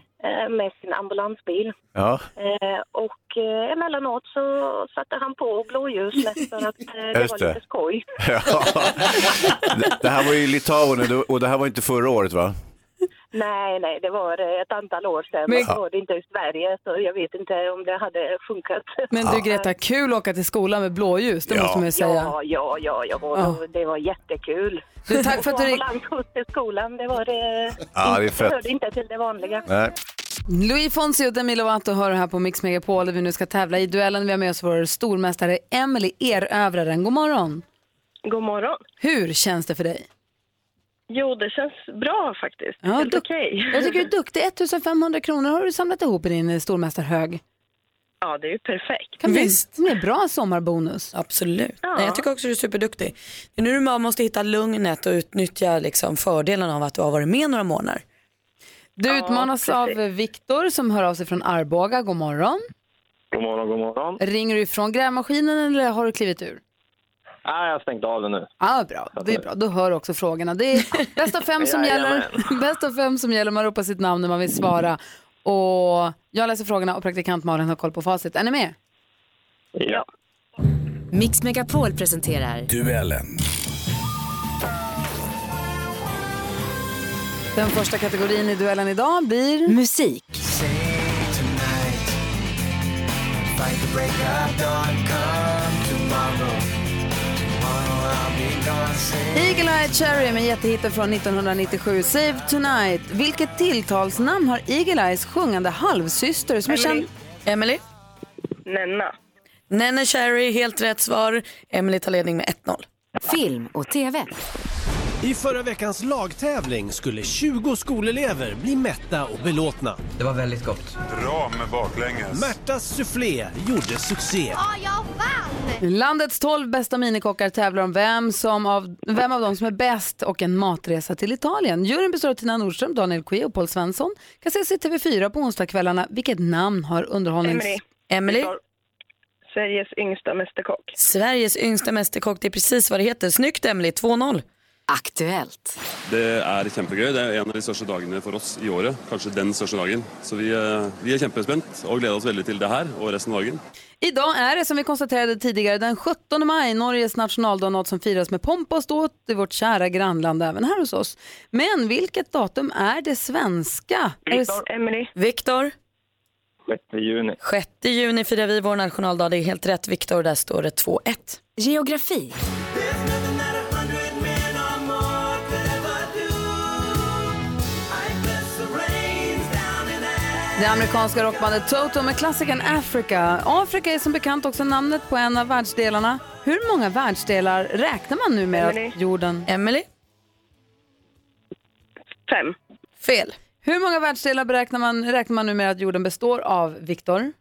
med sin ambulansbil. Ja. Och emellanåt så satte han på blåljus mest för att det Just var lite skoj. Ja. Det- här var i Litauen och det här var inte förra året va? Nej, nej, det var eh, ett antal år sedan. Men-. Det var det inte i Sverige, så jag vet inte om det hade funkat. Men du Greta, kul att åka till skolan med blåljus, det Ja. måste man ju säga. Ja, ja, ja, ja, Ja. det var jättekul. Du, tack för att du ring- Ambulansskjuts till skolan, det var det. Ja, det är fett. hörde inte till det vanliga. Nej. Louis Fonsi och Demi Lovato hör här på Mix Megapol där vi nu ska tävla i duellen. Vi har med oss vår stormästare Emily Erövraren. God morgon. God morgon. Hur känns det för dig? Jo, det känns bra faktiskt. Ja, Helt okej. Jag tycker du är duktig. 1500 kronor har du samlat ihop i din stormästarhög. Ja, det är ju perfekt. Kan Visst. Det är en bra sommarbonus. Absolut. Ja. Nej, jag tycker också du är superduktig. Det är nu du bara måste hitta lugnet och utnyttja liksom, fördelen av att du har varit med några månader. Du utmanas av Viktor som hör av sig från Arboga. God morgon. God morgon, god morgon. Ringer du ifrån grävmaskinen eller har du klivit ur? Nej, jag har stängt av den nu. Ja, ah, bra. Det är bra. Då hör du också frågorna. Det är bäst av fem som gäller. Bäst av fem som gäller. Man ropar sitt namn när man vill svara. Och jag läser frågorna och praktikant Malin har koll på facit. Är ni med? Ja. Mix Megapol presenterar Duellen. Den första kategorin i duellen idag blir musik. Fight the break of dawn, come Eagle Eye Cherry med jättehitten från 1997, Save Tonight. Vilket tilltalsnamn har Eagle Eyes sjungande halvsyster som är känd... Emily? Nenna. Nenne Cherry, helt rätt svar. Emily tar ledning med 1-0. Film och TV. I förra veckans lagtävling skulle 20 skolelever bli mätta och belåtna. Det var väldigt gott. Bra med baklänges. Märtas soufflé gjorde succé. Ja, jag vann! Landets 12 bästa minikockar tävlar om vem, som av, vem av dem som är bäst och en matresa till Italien. Juryn består av Tina Nordström, Daniel Quee och Paul Svensson. Kan ses i TV4 på onsdagskvällarna. Vilket namn har underhållnings... Emily. Emily. Sveriges yngsta mästerkock. Sveriges yngsta mästerkock, det är precis vad det heter. Snyggt Emily, 2-0. Aktuellt. Det är kjempegøy. Det är en av de största dagarna för oss i året. Kanske den största dagen. Så vi, eh, vi är kjempespent och gläder oss väldigt till det här och resten av dagen. Idag är det som vi konstaterade tidigare den 17 maj, Norges nationaldag, något som firas med pompa och ståt i vårt kära grannland även här hos oss. Men vilket datum är det svenska? Viktor. Emily. Viktor. 6 juni. 6 juni firar vi vår nationaldag. Det är helt rätt Viktor, där står det 2-1. Geografi. Det amerikanska rockbandet Toto med klassikern Africa. Afrika är som bekant också namnet på en av världsdelarna. Hur många världsdelar räknar man nu med Emily. att jorden... Emily? Fem. Fel. Hur många världsdelar beräknar man, räknar man nu med att jorden består av, Viktor?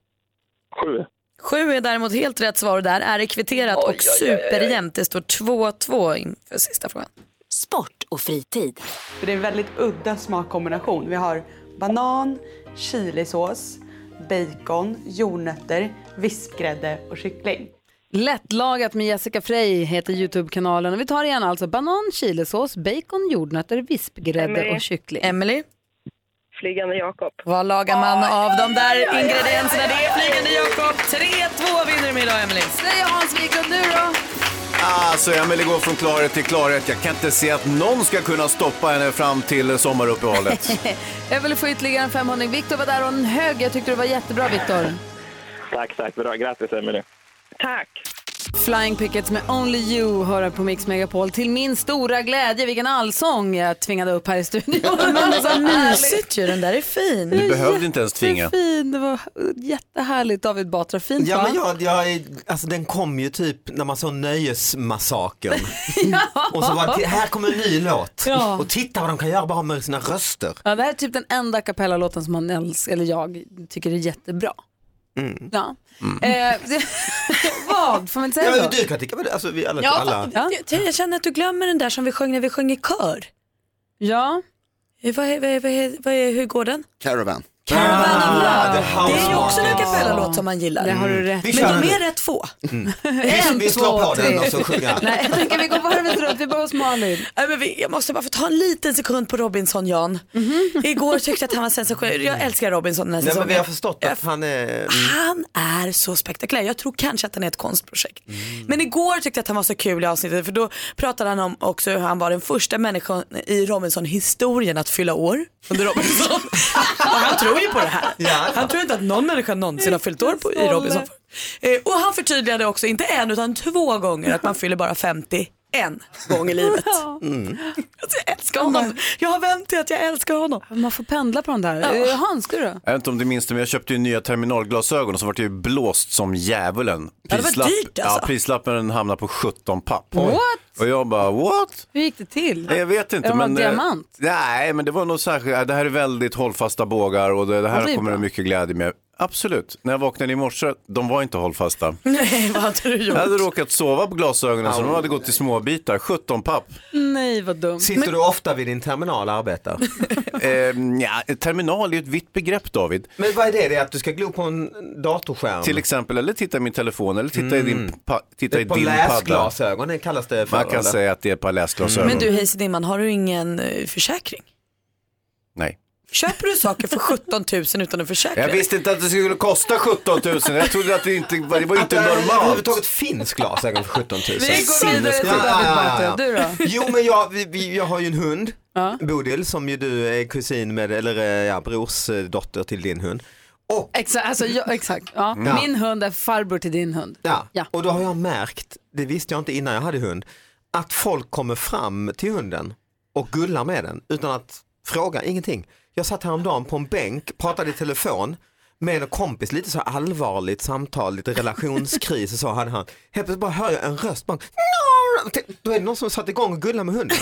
Sju. Sju är däremot helt rätt svar och där är det kvitterat och superjämnt. Det står 2-2 inför sista frågan. Sport och fritid. Det är en väldigt udda smakkombination. Vi har banan, chilisås, bacon, jordnötter, vispgrädde och kyckling. Lättlagat med Jessica Frey heter Youtube-kanalen. Och vi tar igen alltså banan, chilisås, bacon, jordnötter, vispgrädde Emily. och kyckling. Emily? Flygande Jakob. Vad lagar man av de där ingredienserna? Det är Flygande Jakob. 3-2 vinner de idag, Emily. Säger Hans Wiklund nu då? Alltså, Emelie går från klarhet till klarhet. Jag kan inte se att någon ska kunna stoppa henne fram till sommaruppehållet. Jag vill få ytterligare en 500. Viktor var där och en hög. Jag tyckte det var jättebra, Viktor. Tack, tack. Bra. Grattis, Emelie. Tack. Flying Pickets med Only You hör på Mix Megapol. Till min stora glädje, vilken allsång jag tvingade upp här i studion. Men vad mysigt ju, den där är fin. Du behövde inte ens tvinga. Fin, det var jättehärligt. David Batra, fint Ja, va? men jag, jag, alltså, den kom ju typ när man såg Nöjesmassakern. Och så var det, här kommer en ny låt. Ja. Och titta vad de kan göra bara med sina röster. Ja, det här är typ den enda a cappella-låten som man älskar, eller jag tycker är jättebra. Mm. Ja. Eh, vad? Får man inte säga Ja, så? du kan tycka det, alltså vi alla. Ja, alla. Jag, jag känner att du glömmer den där som vi sjöng när vi sjöng i kör. Ja. Eh, Vad är, vad är, vad är, vad är, hur går den? Caravan. Caravan of Ah, Love. Det är ju också en cappella-låt som man gillar. Det har du rätt Mm. Vi Men de är rätt få. Mm. Vi, vi slår på den och så sjunger jag. Nej, jag tänker vi går varvet runt, vi börjar hos Malin. Nej, men vi, jag måste bara få ta en liten sekund på Robinson Jan. Igår tyckte jag att han var sensationell. Jag älskar Robinson den här Nej, men säsongen. vi har förstått att han är... Mm. Han är så spektakulär. Jag tror kanske att han är ett konstprojekt. Men igår tyckte jag att han var så kul i avsnittet för då pratade han om också hur han var den första människan i Robinson-historien att fylla år under Robinson. och han tror ju på det här. Han tror inte att någon människa någonsin har fyllt år på, i Robinson. Eh, och han förtydligade också, inte en utan två gånger att man fyller bara 50 en gång i livet. Mm. Alltså, jag älskar honom. Jag har vänt till att jag älskar honom. Man får pendla på den där. Ja. Eh, Hans, du då? Jag vet inte om du minns det, men jag köpte ju nya terminalglasögon och så vart jag ju blåst som djävulen. Ja, det var dyrt, alltså. Ja, prislappen hamnade på 17 papp. What? Och jag bara, what? Hur gick det till? Nej, Jag vet inte. Är men, eh, diamant? Nej, men det var nog särskilt. Det här är väldigt hållfasta bågar och det, det här det kommer bra. det mycket glädje med. Absolut. När jag vaknade i morse, de var inte hållfasta. Nej, vad hade du gjort? Jag hade råkat sova på glasögonen så de hade gått i småbitar. 17 papp. Nej, vad dumt. Sitter du ofta vid din terminal och arbetar? eh, ja, terminal är ju ett vitt begrepp David. Men vad är det? Det är att du ska glo på en datorskärm? Till exempel, eller titta i min telefon eller titta i din, pa- titta Det i är på din padda. läsglasögon det kallas det för. Man kan eller? säga att det är ett par läsglasögon. Men du Hayes Dimman, har du ingen eh, försäkring? Nej. Köper du saker för 17 000 utan en försäkring? Jag visste inte att det skulle kosta 17 000. Jag trodde att det inte var, det var inte Att det normalt. överhuvudtaget finns glasögon för 17 000. Vi går vidare till David Batra. Du då? Jo men jag, vi, vi, jag har ju en hund, Bodil, som ju du är kusin med, eller eh, ja, brorsdotter till din hund. Exakt, alltså, jag, exakt. Ja. Ja. Min hund är farbror till din hund. Ja. och då har jag märkt, det visste jag inte innan jag hade hund, att folk kommer fram till hunden och gullar med den utan att fråga, ingenting. Jag satt häromdagen på en bänk, pratade i telefon med en kompis, lite så allvarligt samtal, lite relationskris och så hade han. Helt plötsligt bara hör jag en röst, bara, då är det någon som satt igång och gullar med hunden.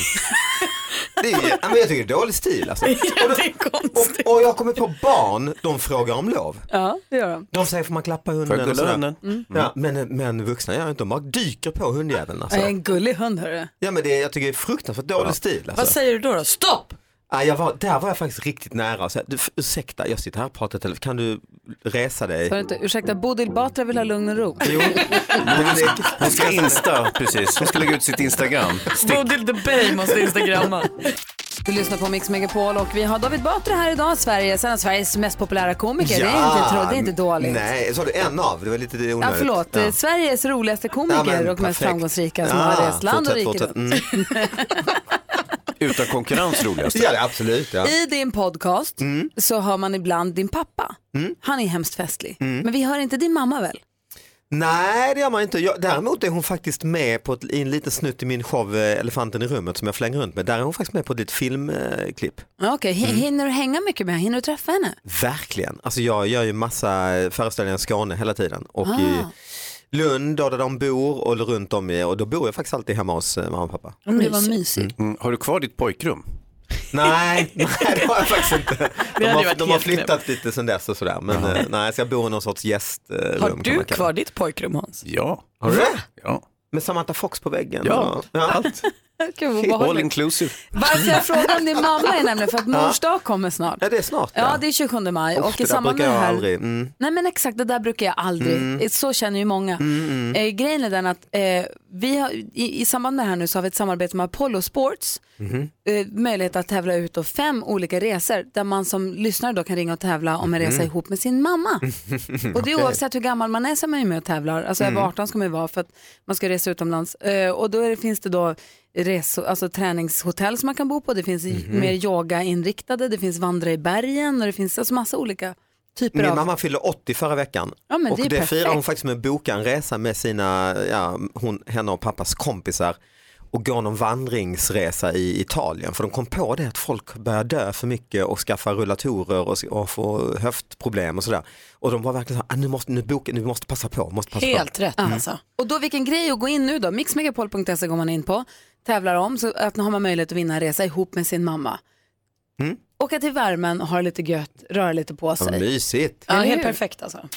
Det är, ja, men jag tycker det är dålig stil alltså. och, och jag kommit på barn, de frågar om lov. Ja, det gör de. De säger får man klappa hunden? Får jag och gulla sådär. hunden? Mm. Ja, men, men vuxna gör inte, de bara dyker på hundjäveln. Alltså. En gullig hund hörru. Ja men det, jag tycker det är fruktansvärt dålig stil. Alltså. Vad säger du då? då? Stopp! Ja, jag var, där var jag faktiskt riktigt nära sa, du, ursäkta jag sitter här och pratar telefon, kan du resa dig? Du inte, ursäkta, Bodil Batra vill ha lugn och ro. Jo, Hon ska insta, precis. Hon ska lägga ut sitt Instagram. Bodil the Bay måste instagramma. Du lyssnar på Mix Megapol och vi har David Batra här idag, Sverige, en av Sveriges mest populära komiker. det, är inte, tro- det är inte dåligt. Nej, sa du en av? Det var lite onödigt. Ja, förlåt. Ja. Sveriges roligaste komiker Ja, men och mest framgångsrika som Ja, har rest land och rike. Utan konkurrens roligast. Ja, absolut. Ja. I din podcast så hör man ibland din pappa. Han är hemskt festlig. Men vi hör inte din mamma väl? Nej, det gör man inte. Jag, däremot är hon faktiskt med på ett, i en liten snutt i min show eh, Elefanten i rummet som jag flänger runt med. Där är hon faktiskt med på ett litet filmklipp. Okej, H- hinner du hänga mycket med henne? Hinner du träffa henne? Verkligen. Alltså jag gör ju massa eh, föreställningar i Skåne hela tiden. Och i Ah. Lund då, där de bor och runt om i, och då bor jag faktiskt alltid hemma hos eh, mamma och pappa. Det var mysigt. Mm. Har du kvar ditt pojkrum? Nej, nej det har jag faktiskt inte. De har, de har flyttat lite sen dess och sådär. Men eh, nej, så jag bor i någon sorts gästrum. Har du kvar ditt pojkrum Hans? Ja. Har du det? Ja. Med Samantha Fox på väggen? Ja, och- ja. allt. All inclusive. Varför jag frågar om din mamma är nämligen för att Ja. mors dag kommer snart. Ja, det är snart. Ja, det är 27 maj. Usch, och i samband med det här... aldrig. Mm. Nej men exakt, det där brukar jag aldrig. Mm. Så känner ju många. Mm, mm. Eh, grejen är den att eh, vi har, i, i samband med det här nu så har vi ett samarbete med Apollo Sports. Eh, möjlighet att tävla ut då fem olika resor där man som lyssnare då kan ringa och tävla om en resa Mhm. ihop med sin mamma. Och det är oavsett hur gammal man är så är med och tävlar. Alltså över Mm. 18 ska man ju vara för att man ska resa utomlands. Eh, och då det, finns det då resor, alltså träningshotell som man kan bo på. Det finns Mhm. mer yogainriktade, det finns vandra i bergen och det finns alltså massa olika typer Min av... mamma fyllde 80 förra veckan Ja, och det det firar hon faktiskt med att boka en resa med sina, ja, hon, henne och pappas kompisar och gå någon vandringsresa i Italien för de kom på det att folk börjar dö för mycket och skaffa rullatorer och, och få höftproblem och sådär. Och de var verkligen så här, ah, nu måste, nu boka, nu måste passa på, måste passa Helt på. rätt Ja. alltså. Och då vilken grej att gå in nu då. Mixmegapol.se går man in på, tävlar om, så att nu har man möjlighet att vinna en resa ihop med sin mamma. Mm. Åka till värmen, ha det lite gött, röra lite på Ja, sig. mysigt. Ja, helt perfekt alltså.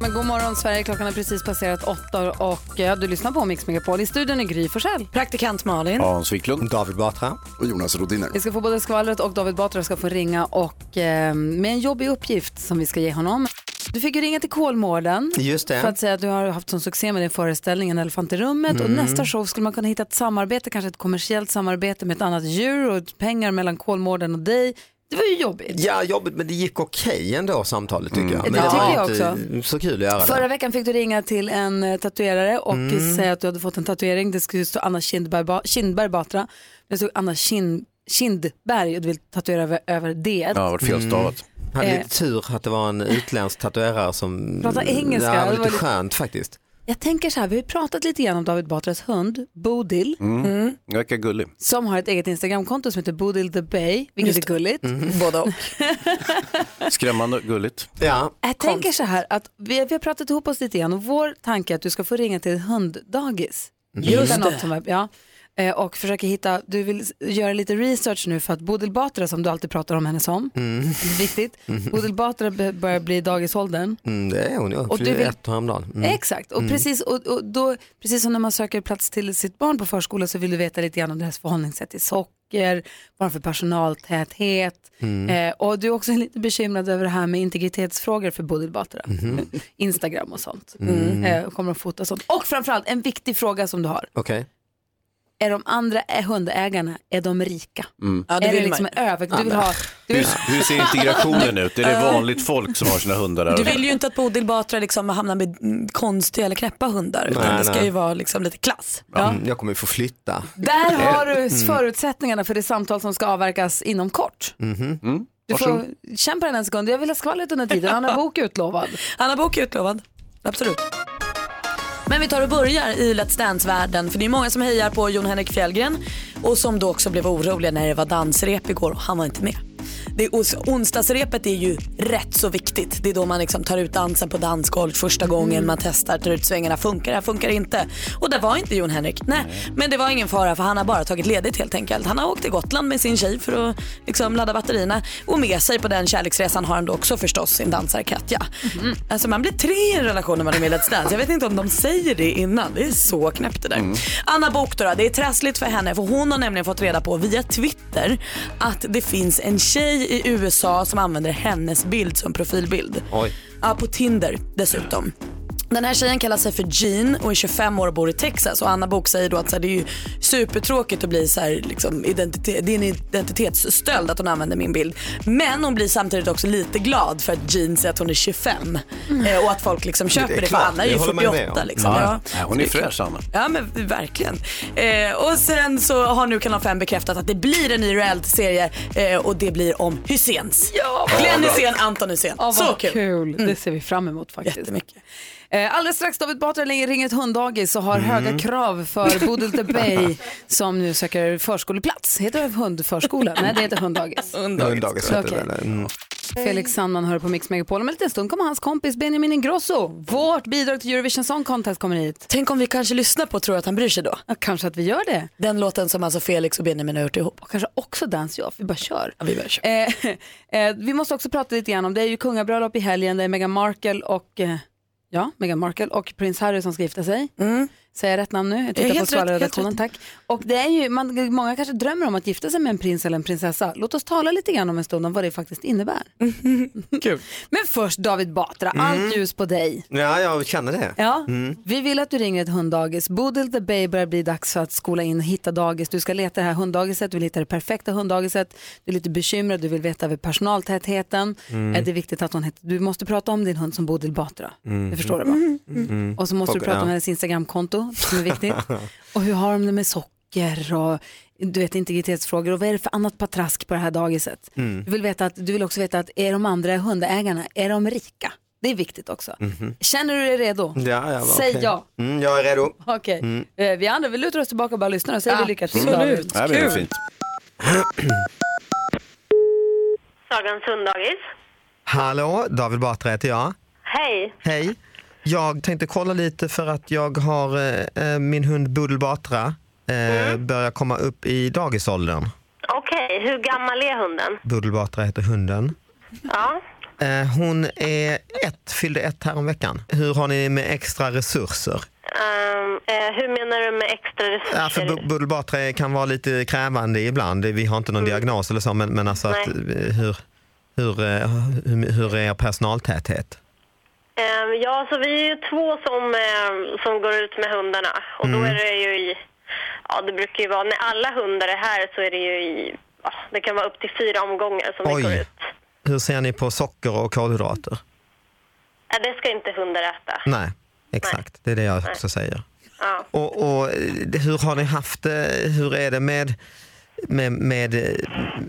Men god morgon Sverige, klockan har precis passerat åtta och ja, du lyssnar på Mix Megapol. I studion är Gry Forssell. Praktikant Malin. Hans Wiklund. David Batra. Och Jonas Rodiner. Vi ska få både skvallret och David Batra ska få ringa och eh, med en jobbig uppgift som vi ska ge honom. Du fick ju ringa till Kolmården Just det. för att säga att du har haft sån succé med din föreställning En elefant i rummet och Mm. nästa show skulle man kunna hitta ett samarbete, kanske ett kommersiellt samarbete med ett annat djur och pengar mellan Kolmården och dig. Det var ju jobbigt. Ja, jobbigt men det gick okej ändå samtalet tycker jag. Det Men tycker var jag inte så kul att göra Förra det. veckan fick du ringa till en eh, tatuerare och Mm. säga att du hade fått en tatuering. Det skulle stå Anna Kindberg, ba- Kindberg Batra. Det stod Anna Kind, Kindberg och du vill tatuera över, över D. Ja, det var felstavat. Hade Eh. lite tur att det var en utländsk tatuerare som Pratar engelska, Ja, det det var lite- skönt faktiskt. Jag tänker så här, vi har ju pratat lite grann om David Batras hund, Bodil, Mm. Jag verkar gullig. som har ett eget Instagramkonto som heter Bodil the Bay, vilket är gulligt. Både och. Skrämmande gulligt. Ja. Jag tänker så här att vi, vi har pratat ihop oss lite grann och vår tanke är att du ska få ringa till ett hunddagis. Just Hitta något det. Som är, ja, Eh, och försöka hitta, du vill göra lite research nu för att Bodil Batra som du alltid pratar om henne som, Mm. viktigt, Bodil Batra börjar bli dagisåldern. Mm, det är hon ju. Och du vill- ett häromdagen. Mm. Exakt, och, Mm. precis, och, och då, precis som när man söker plats till sitt barn på förskola så vill du veta lite grann om deras förhållningssätt till socker, vad de för personaltäthet. Mm. Eh, och du är också lite bekymrad över det här med integritetsfrågor för Bodil Batra. Mhm. Instagram och sånt. Mm. Eh, kommer att fota sånt. Och framförallt en viktig fråga som du har. Okej. Är de andra hundägarna, är de rika? Mm. Ja, det är det liksom man över... Du vill ha... Du Hur, vill, hur ser integrationen ut? Är det vanligt folk som har sina hundar där? Du vill ju inte att Bodil Batra liksom hamnar med mm, konstiga eller knäppa hundar utan Nej, det ska nej. ju vara liksom lite klass. Mm, jag kommer ju få flytta. där har du Mm. förutsättningarna för det samtal som ska avverkas inom kort. Mhm. Mm. Du får kämpa den en sekund. Jag vill ha skvallret under tiden. Anna Bok är utlovad. Anna Bok är utlovad, absolut. Men vi tar och börjar i Let's Dance-världen för det är många som hejar på Jon Henrik Fjällgren och som då också blev oroliga när det var dansrep igår och han var inte med det, onsdagsrepet är ju rätt så viktigt. Det är då man liksom tar ut dansen på dansgolv första gången, man testar, tar ut svängarna. Funkar det här, funkar det inte? Och det var inte Jon Henrik. Nej, men det var ingen fara för han har bara tagit ledigt helt enkelt. Han har åkt till Gotland med sin tjej för att liksom ladda batterierna. Och med sig på den kärleksresan har han då också förstås sin dansare Katja. Alltså man blir tre i en relation när man är med i Let's Dance. Jag vet inte om de säger det innan. Det är så knäppt det där. Anna Book då, då, det är trassligt för henne för hon har nämligen fått reda på via Twitter att det finns en tjej i USA som använder hennes bild som profilbild. Oj. Ja, på Tinder dessutom. Den här tjejen kallar sig för Jean och är 25 år och bor i Texas och Anna Bok säger då att så här, det är ju supertråkigt att bli så här, liksom, identitet, det är en identitetsstöld att hon använder min bild. Men hon blir samtidigt också lite glad för att Jean säger att hon är 25 eh, och att folk liksom köper det, för klart, Anna är ju det håller man med 48 om. liksom. Ja. Ja. Hon är fräsch Anna. Ja men verkligen. Eh, och sen så har nu Kanal 5 bekräftat att det blir en ny reality-serie eh, och det blir om Hyséns. Ja, Glenn. Hysén, Anton Hysén. Ja, så vad kul. kul. Det ser vi fram emot faktiskt. Jättemycket. Eh, Alldeles strax David Batra ringer ett hunddagis och har Mm. höga krav för Bodil de Bay som nu söker förskoleplats. Heter det hundförskola? Nej, det heter hunddagis. Hunddagis heter Okej. det. Mm. Felix Sandman hör på Mix Megapol. Om en liten stund kommer hans kompis Benjamin Ingrosso. Vårt bidrag till Eurovision Song Contest kommer hit. Tänk om vi kanske lyssnar på Tror att han bryr sig då? Ja, kanske att vi gör det. Den låten som alltså Felix och Benjamin har gjort ihop. Och kanske också Dance Off. Vi bara kör. Ja, vi bara kör. Eh, eh, vi måste också prata lite grann om, det är ju kungabröllop i helgen, det är Meghan Markle och eh, Ja, Meghan Markle och prins Harry som ska gifta sig. Mm. Säger jag rätt namn nu? Jag Ja, tittar på helt rätt, Skvallerredaktionen, helt tack. Och det är ju, man, många kanske drömmer om att gifta sig med en prins eller en prinsessa. Låt oss tala lite grann om en stund om vad det faktiskt innebär. Kul. Men först David Batra, allt ljus på dig. Ja, jag känner det. Ja, Mm. vi vill att du ringer ett hunddagis. Bodil the Bay börjar bli dags för att skola in och hitta dagis. Du ska leta det här hunddagiset, du vill hitta det perfekta hunddagiset. Du är lite bekymrad, du vill veta över personaltätheten. Mm. Det är viktigt att hon heter, du måste prata om din hund som Bodil Batra. Mm. Det förstår du va? Mm. Och så måste du Och- prata om ja. hennes Instagramkonto som är viktigt. och hur har de det med socker och du vet integritetsfrågor och vad är det för annat patrask på det här dagiset? Mm. Du, vill veta att, du vill också veta att är de andra hundägarna, är de rika? Det är viktigt också. Mhm. Känner du dig redo? Ja, ja, Säg okej. ja. Mm, jag är redo. Okej. Mm. Eh, Vi andra, vi lutar oss tillbaka och bara lyssnar och säger vi lycka till. Absolut. Ja, det är fint. Sagans hunddagis. Hallå, David Batra heter jag. Hej. Hej. Jag tänkte kolla lite för att jag har eh, eh, min hund Budel Batra eh, börjar komma upp i dagisåldern. Okej, hur gammal är hunden? Budel Batra heter hunden. Ja. Eh, hon är ett, fyllde ett här om veckan. Hur har ni med extra resurser? Eh, hur menar du med extra resurser? Ja, för Bu- Budel Batra kan vara lite krävande ibland. Vi har inte någon diagnos eller så, men, men alltså att, Mm. Eh, hur, hur, hur, hur är er personaltäthet? Ehm, ja, så vi är ju två som, eh, som går ut med hundarna. Och då Mm. är det ju i... Ja, det brukar ju vara... När alla hundar är här så är det ju i... Ja, det kan vara upp till fyra omgångar som vi går Oj, ut. hur ser ni på socker och kolhydrater? Ja, det ska inte hundar äta. Nej, exakt. Det är det jag Nej. också säger. Ja. Och, och eh, hur har ni haft det? Hur är det med, med, med eh,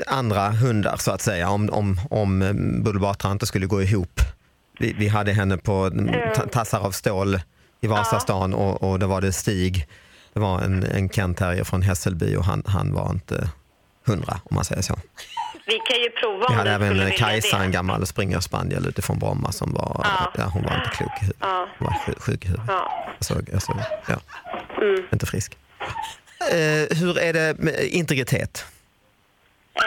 andra hundar så att säga? Om, om, om eh, Budel Batra inte skulle gå ihop. Vi, vi hade henne på ta- tassar av stål i Vasastan och, och då var det Stig. Det var en, en Kent Terrier från Hässelby och han, han var inte hundra om man säger så. Vi kan ju prova Vi hade även Kajsa, en gammal springerspaniel utifrån Bromma som var, Ja. ja. hon var inte klok i huvudet. Ja. Hon var sjuk, sjuk i huvudet. Ja. Alltså, alltså, ja. Mm. Inte frisk. Eh, hur är det med integritet?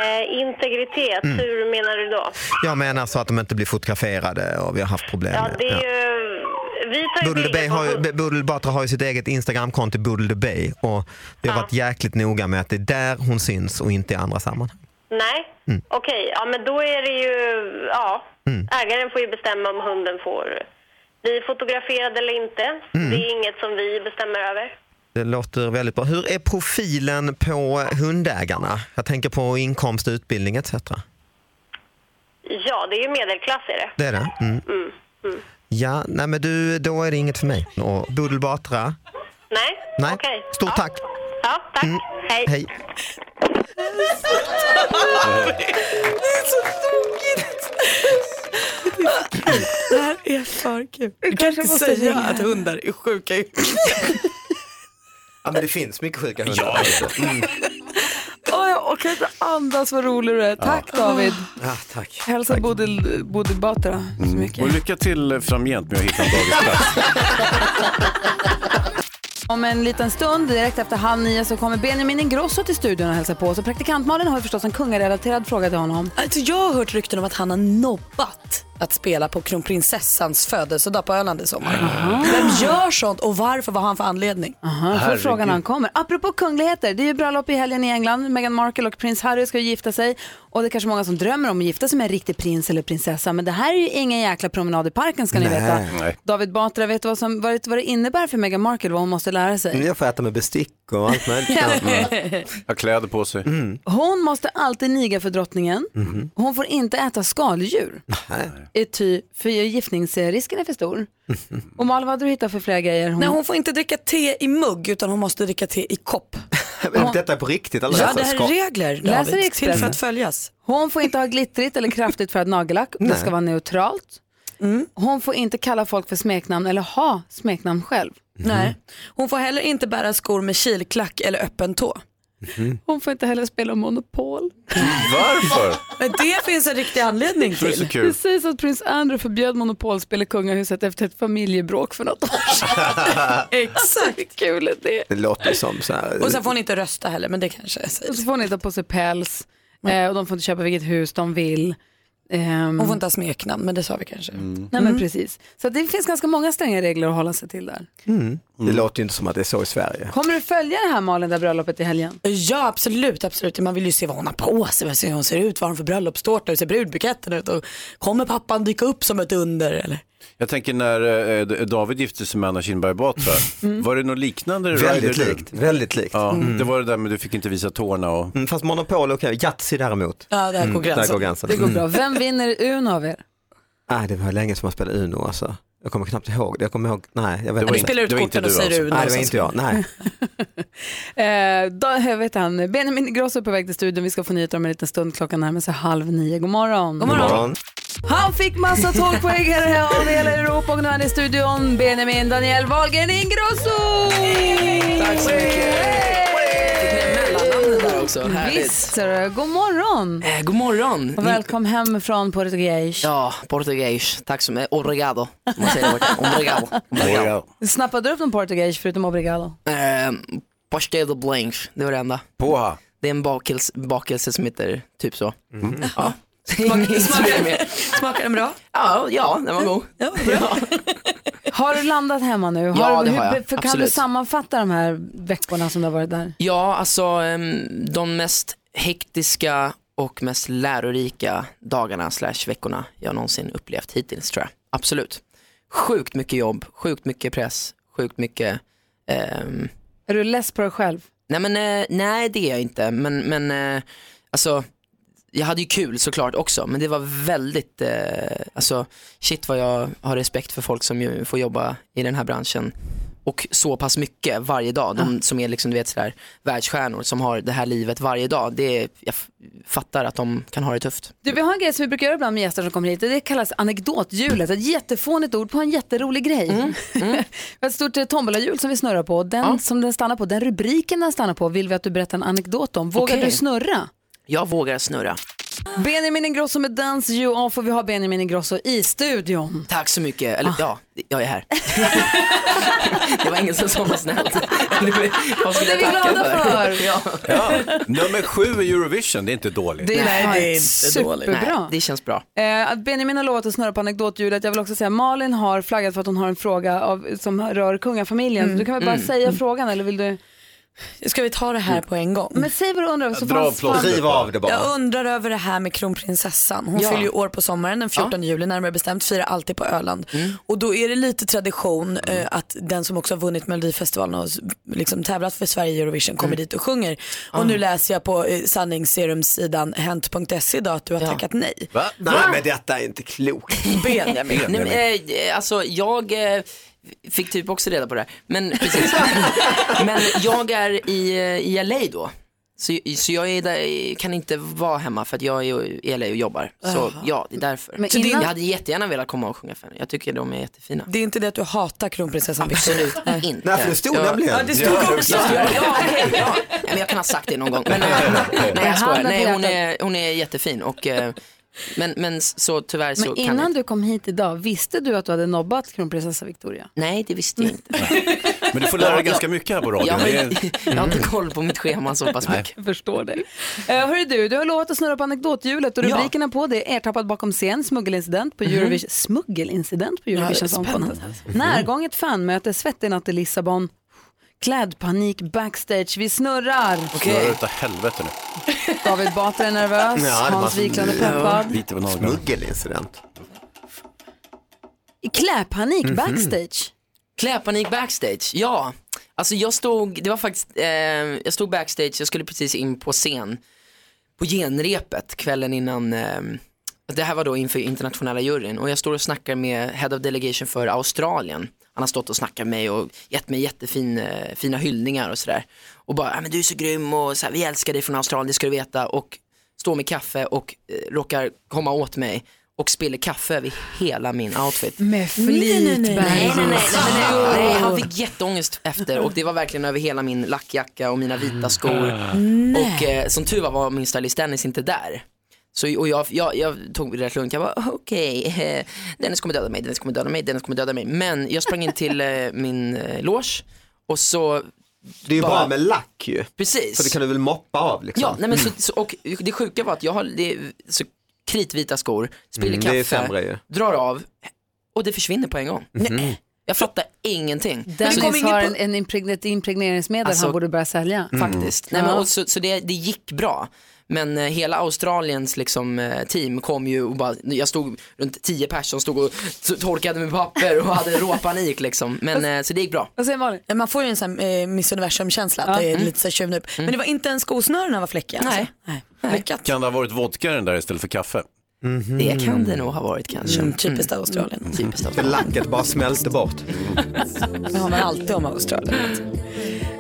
Eh, integritet, Mm. hur menar du då? Jag menar så att de inte blir fotograferade och vi har haft problem Ja, det är ja. ju... Vi tar ju Budel the Bay bilder på har ju, hund- Budel Batra har ju sitt eget Instagramkonto Budel the Bay och vi har varit jäkligt noga med att det är där hon syns och inte i andra sammanhang. Nej, Mm. okej. Ja, men då är det ju... Ja, Mm. ägaren får ju bestämma om hunden får bli fotograferad eller inte. Mm. Det är inget som vi bestämmer över. Det låter väldigt bra. Hur är profilen på hundägarna? Jag tänker på inkomst, utbildning etc. Ja, det är ju medelklass är det. Det är det? Mm. Mm. Mm. Ja, nej men du, då är det inget för mig. Och Budel Batra? Nej, Nej. okej. Stort tack! Ja, tack. Mm. Hej. Hej! Det är så tokigt. Det här är för kul. Du kan kanske måste säga att hundar är sjuka i Ja, men det finns mycket sjuka hundar. Åh, jag Åh, kan inte andas vad rolig du är. Tack David. Ja, tack. Hälsa Bodil, Bodil Batra så mycket. Och lycka till framgent med att hitta en dagisplats. Om en liten stund, direkt efter halv nio, så kommer Benjamin Ingrosso till studion och hälsa på. Så praktikantmalen har ju förstås en kungarelaterad fråga till honom. Alltså jag har hört rykten om att han har nobbat att spela på kronprinsessans födelsedag på Öland i sommar. Vem gör sånt och varför? Vad har han för anledning? Aha, får frågan när han kommer. Apropå kungligheter, det är ju bröllop i helgen i England. Meghan Markle och prins Harry ska ju gifta sig. Och det är kanske många som drömmer om att gifta sig med en riktig prins eller prinsessa. Men det här är ju ingen jäkla promenad i parken ska ni Nej. veta. Nej. David Batra, vet du vad, som, vad, det, vad det innebär för Meghan Markle, vad hon måste lära sig? Jag får äta med bestick och allt möjligt. Har kläder på sig. Hon måste alltid niga för drottningen. Mhm. Hon får inte äta skaldjur. Är ty, för gifningsrisken är för stor. Och Malin, vad hade du hittat för flera grejer? Nej, hon får inte dricka te i mugg utan hon måste dricka te i kopp. Detta är på riktigt. Alla Ja, det här är regler, Läser David, till för att följas. Hon får inte ha glittrigt eller kraftigt färgat nagellack. Det ska vara neutralt. Hon får inte kalla folk för smeknamn eller ha smeknamn själv. Nej. Hon får heller inte bära skor med kilklack eller öppen tå. Hon får inte heller spela Monopol. Varför? Men det finns en riktig anledning Det är så till. kul. Det sägs att prins Andrew förbjöd Monopolspel i kungahuset efter ett familjebråk för något år sedan. Exakt. Hur kul är det? Det låter som så här. Och sen får hon inte rösta heller, men det kanske sägs. Och så får hon inte ha på sig päls eh, och de får inte köpa vilket hus de vill. Ehm, Hon får inte ha smeknamn, men det sa vi kanske. Nej men precis. Så det finns ganska många stränga regler att hålla sig till där. Mm. Det låter ju inte som att det är så i Sverige. Kommer du följa det här Malin, det här bröllopet i helgen? Ja absolut, absolut. Man vill ju se vad hon har på sig, se hur hon ser ut, vad hon har för bröllopstårta, hur ser brudbuketten ut och kommer pappan dyka upp som ett under eller? Jag tänker när eh, David gifte sig med Anna Kinberg Batra, var det något liknande? Väldigt rider- likt. Väldigt likt. Ja, Mm. Det var det där med du fick inte visa tårna och... Mm, fast Monopol, okej. Yatzy däremot. Ja, där går gränsen. Där går gränsen. Det går bra. Mm. Vem vinner Uno av er? Nej, det var länge som jag spelade Uno alltså. Jag kommer knappt ihåg det. Jag kommer ihåg, nej. Jag vet Det var inte. inte- Spelar ut korten inte och du säger alltså. Uno Nej, det var och inte jag. Nej. Eh, då, jag vet han, Benjamin Ingrosso är på väg till studion. Vi ska få nyheter om en liten stund. Klockan närmar sig halv nio. God morgon. God morgon. Han fick massa här av hela Europa och nu är han i studion. Benjamin Daniel Wahlgren Ingrosso! Tack så mycket. Också? Härligt. Visst. God morgon. Eh, god morgon. Och välkommen hem från Portugais. Ja, portugis. Tack så mycket. Obrigado. Man säger. Obrigado. Obrigado. Snappade du upp någon portugais förutom obrigado? Eh, pastel de blanche, det var det enda. Poha. Det är en bakelse, bakelse som heter typ så. Mm. Ja. Smakar, smakar den bra? Ja, ja, den var god. Ja, bra. Har du landat hemma nu? Ja, har, det har jag. För kan Absolut. du sammanfatta de här veckorna som du har varit där? Ja, alltså em, de mest hektiska och mest lärorika dagarna slash veckorna jag någonsin upplevt hittills tror jag. Absolut. Sjukt mycket jobb, sjukt mycket press, sjukt mycket ehm, Är du less på dig själv? Nej men eh, nej det är jag inte men, men eh, alltså jag hade ju kul såklart också men det var väldigt, eh, alltså shit vad jag har respekt för folk som ju får jobba i den här branschen och så pass mycket varje dag. De som är liksom du vet sådär världsstjärnor som har det här livet varje dag. Det är, jag fattar att de kan ha det tufft. Du, vi har en grej som vi brukar göra ibland med gäster som kommer hit. Det kallas anekdothjulet. Ett jättefånigt ord på en jätterolig grej. Mm, vi har ett stort eh, tombolahjul som vi snurrar på. Den som den stannar på, den rubriken den stannar på vill vi att du berättar en anekdot om. Vågar Okej. du snurra? Jag vågar snurra. Benjamin Ingrosso med Dance You Off och vi har Benjamin Ingrosso i studion. Tack så mycket, eller Ah. ja, jag är här. det var ingen som sa något snällt. Vad skulle Det är vi jag tacka glada för. Ja. Ja. Nummer sju i Eurovision, det är inte dåligt. Det är, Nej, det är inte superbra. Nej, det känns bra. Eh, att Benjamin har lovat att snurra på anekdothjulet. Jag vill också säga Malin har flaggat för att hon har en fråga av, som rör kungafamiljen. Mm. Du kan väl bara Mm. säga Mm. frågan eller vill du? Ska vi ta det här på en gång? Men säg vad du undrar. Så Dra fan- Riv av det bara. Jag undrar över det här med kronprinsessan. Hon Ja. fyller ju år på sommaren den 14 juli närmare bestämt, firar alltid på Öland. Mm. Och då är det lite tradition eh, att den som också har vunnit Melodifestivalen och liksom tävlat för Sverige i Eurovision kommer Mm. dit och sjunger. Ah. Och nu läser jag på eh, sanningsserumsidan hent.se idag att du har tackat nej. Va? Nej men detta är inte klokt. Benjamin. Nej, men, eh, alltså jag eh, fick typ också reda på det här. Men precis. men jag är i, i LA då. Så, så jag är där, kan inte vara hemma för att jag är i LA och jobbar. Så Jaha. ja, det är därför. Men innan- Jag hade jättegärna velat komma och sjunga för henne. Jag tycker de är jättefina. Det är inte det att du hatar kronprinsessan Victoria? Absolut inte. Nej, för det stod Jag- nämligen. Ja, det stod Ja, också. Ja, ja, okej, ja. Ja, men jag kan ha sagt det någon gång. Men, nej, nej, jag skojar. Nej, hon, är, hon är jättefin. Och, eh, men, men så tyvärr så Men kan jag innan inte. du kom hit idag, visste du att du hade nobbat kronprinsessa Victoria? Nej, det visste jag inte. Men du får lära dig ganska mycket här på radion. Jag har, är- jag har inte koll på mitt schema så pass mycket. Jag förstår det. Uh, hörru du, du har lovat att snurra på anekdothjulet och Ja. rubrikerna på det är ertappad bakom scen, smuggelincident på Mhm. Eurovision, smuggelincident på Eurovision Song spännande. Contest, närgånget fanmöte, svettig natt i Lissabon, klädpanik backstage, vi snurrar. Snurrar utav helvete nu. David Batra är nervös, Ja, det Hans Wiklund är peppad. Biter på. Smuggelincident. Klädpanik Mhm. backstage. Klädpanik backstage, ja. Alltså jag stod, det var faktiskt, eh, jag stod backstage, jag skulle precis in på scen på genrepet kvällen innan, eh, det här var då inför internationella juryn och jag står och snackar med Head of Delegation för Australien. Han har stått och snackat med mig och gett mig jättefina eh, fina hyllningar och sådär. Och bara, ah, men du är så grym och så här, vi älskar dig från Australien, det ska du veta. Och står med kaffe och eh, råkar komma åt mig och spiller kaffe över hela min outfit. Med flit Nej, nej, nej, nej, nej, nej, Bergis. nej, han fick jätteångest efter och det var verkligen över hela min lackjacka och mina vita skor. Och eh, som tur var var min stylist Dennis inte där. Så, och jag, jag, jag tog det rätt lugnt, jag bara okej, eh, Dennis kommer döda mig, Dennis kommer döda mig, Dennis kommer döda mig. Men jag sprang in till eh, min eh, loge och så Det är ju Bara- bra med lack ju. Precis. För det kan du väl moppa av liksom. Ja, nej men så, så, och det sjuka var att jag har det, är så kritvita skor, spiller Mm, kaffe, det är sämre drar av och det försvinner på en gång. Mhm. Jag fattar ingenting. Dennis har en, en ett impregneringsmedel Alltså- han borde börja sälja. Faktiskt. Nej, men, och så så det, det gick bra. Men eh, hela Australiens liksom, eh, team kom ju och bara, jag stod runt tio personer stod och torkade med papper och hade råpanik liksom. Men eh, så det gick bra. Vad säger Malin? Man får ju en sån här, eh, Miss Universum-känsla, att Ja. det är Mm. lite så här tjuvnyp. Men det var inte ens skosnörena var fläckiga? Nej. Alltså. Nej. Lyckat. Kan det ha varit vodka den där istället för kaffe? Det kan det nog ha varit kanske. Mm, typiskt Australien. Typiskt För Australien. lacket bara smälter bort. Det har man alltid om Australien.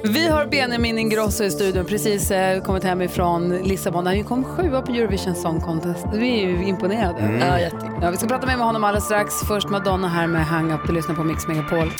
Vi har Benjamin Ingrosso i studion, precis eh, kommit hem ifrån Lissabon. Han kom sjua på Eurovision Song Contest. Vi är ju imponerade. Mm. Ja, jätte. ja, vi ska prata mer med honom alldeles strax. Först Madonna här med Hang Up. Du lyssnar på Mix Megapol.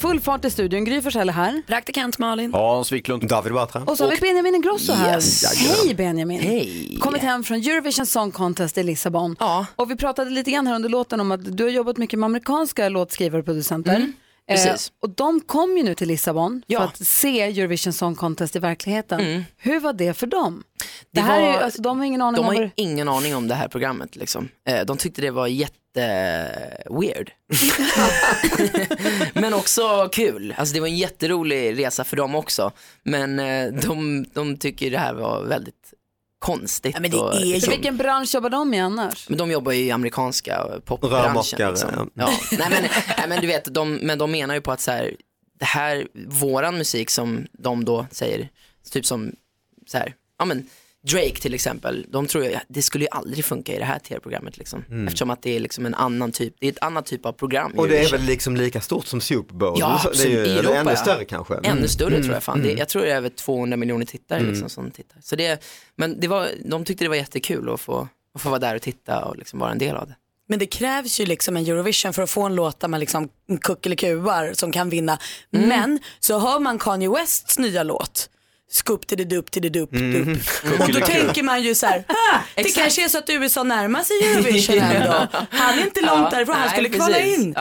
Full fart i studion. Gry Forssell är här. Praktikant Malin. Hans Wiklund. David Batra. Och så har vi Benjamin Ingrosso här. Yes. Hej Benjamin. Hej. Kommit hem från Eurovision Song Contest i Lissabon. Ja. Och vi pratade lite grann här under låten om att du har jobbat mycket med amerikanska låtskrivare och producenter. Mm, precis. och de kom ju nu till Lissabon Ja. för att se Eurovision Song Contest i verkligen. Mm. Hur var det för dem? Det, Det här är ju, var- alltså, de har ingen aning De om har det... ingen aning om det här programmet liksom. Eh, De tyckte det var jätte weird. Men också kul. Alltså det var en jätterolig resa för dem också. Men eh, de, de tycker det här var väldigt konstigt. Ja, men det och, är ju- Så vilken bransch jobbar de i annars? Men de jobbar ju i amerikanska popbranschen. Liksom. Ja. Nej, men, nej men du vet, de, men de menar ju på att så här, det här, våran musik som de då säger, typ som så här, ja men Drake till exempel, de tror ju, det skulle ju aldrig funka i det här tv-programmet liksom. Eftersom att det är liksom en annan typ, det är ett annat typ av program. Och det är väl liksom lika stort som Super Bowl? Ja, det är ju, Europa, ännu större kanske? Ännu Mm. större Mm. tror jag fan. Det, jag tror det är över 200 miljoner tittare Mm. liksom, som tittar. Så det, men det var, de tyckte det var jättekul att få, att få vara där och titta och liksom vara en del av det. Men det krävs ju liksom en Eurovision för att få en låt där man liksom kuckelikuar som kan vinna. Mm. Men så hör man Kanye Wests nya låt, Scoop till det dupp till det dupp Mm. dupp. Och då tänker man ju så här, ah, det kanske är så att USA närmar sig Eurovision ändå. Han är inte långt Ja, därifrån, han skulle kvala in.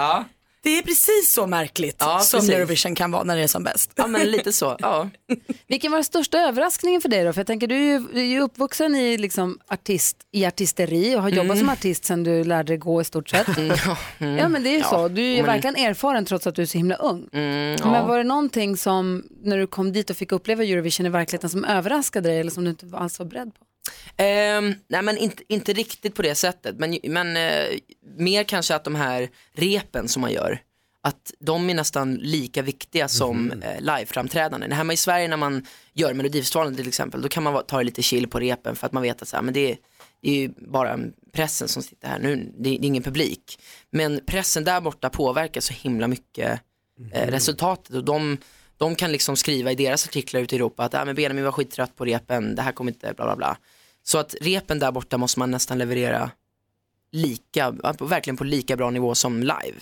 Ja. Det är precis så märkligt Ja, som precis. Eurovision kan vara när det är som bäst. Ja men lite så, ja. Vilken var den största överraskningen för dig då? För jag tänker du är ju, du är ju uppvuxen i, liksom, artist, i artisteri och har jobbat Mm. som artist sedan du lärde dig gå i stort sett. Ja men det är ju så, du är ju men- verkligen erfaren trots att du är så himla ung. Mm, ja. Men var det någonting som, när du kom dit och fick uppleva Eurovision i verkligheten som överraskade dig eller som du inte alls var beredd på? Ehm, nej men inte, inte riktigt på det sättet, men, men eh, mer kanske att de här repen som man gör, att de är nästan lika viktiga som Mhm. eh, liveframträdanden. Hemma i Sverige när man gör Melodifestivalen till exempel, då kan man ta det lite chill på repen för att man vet att så här, men det, är, det är ju bara pressen som sitter här nu, det, det är ingen publik. Men pressen där borta påverkar så himla mycket eh, Mhm. resultatet och de, De kan liksom skriva i deras artiklar ute i Europa att ah, men Benjamin var skittrött på repen, det här kommer inte, bla bla bla. Så att repen där borta måste man nästan leverera lika, verkligen på lika bra nivå som live.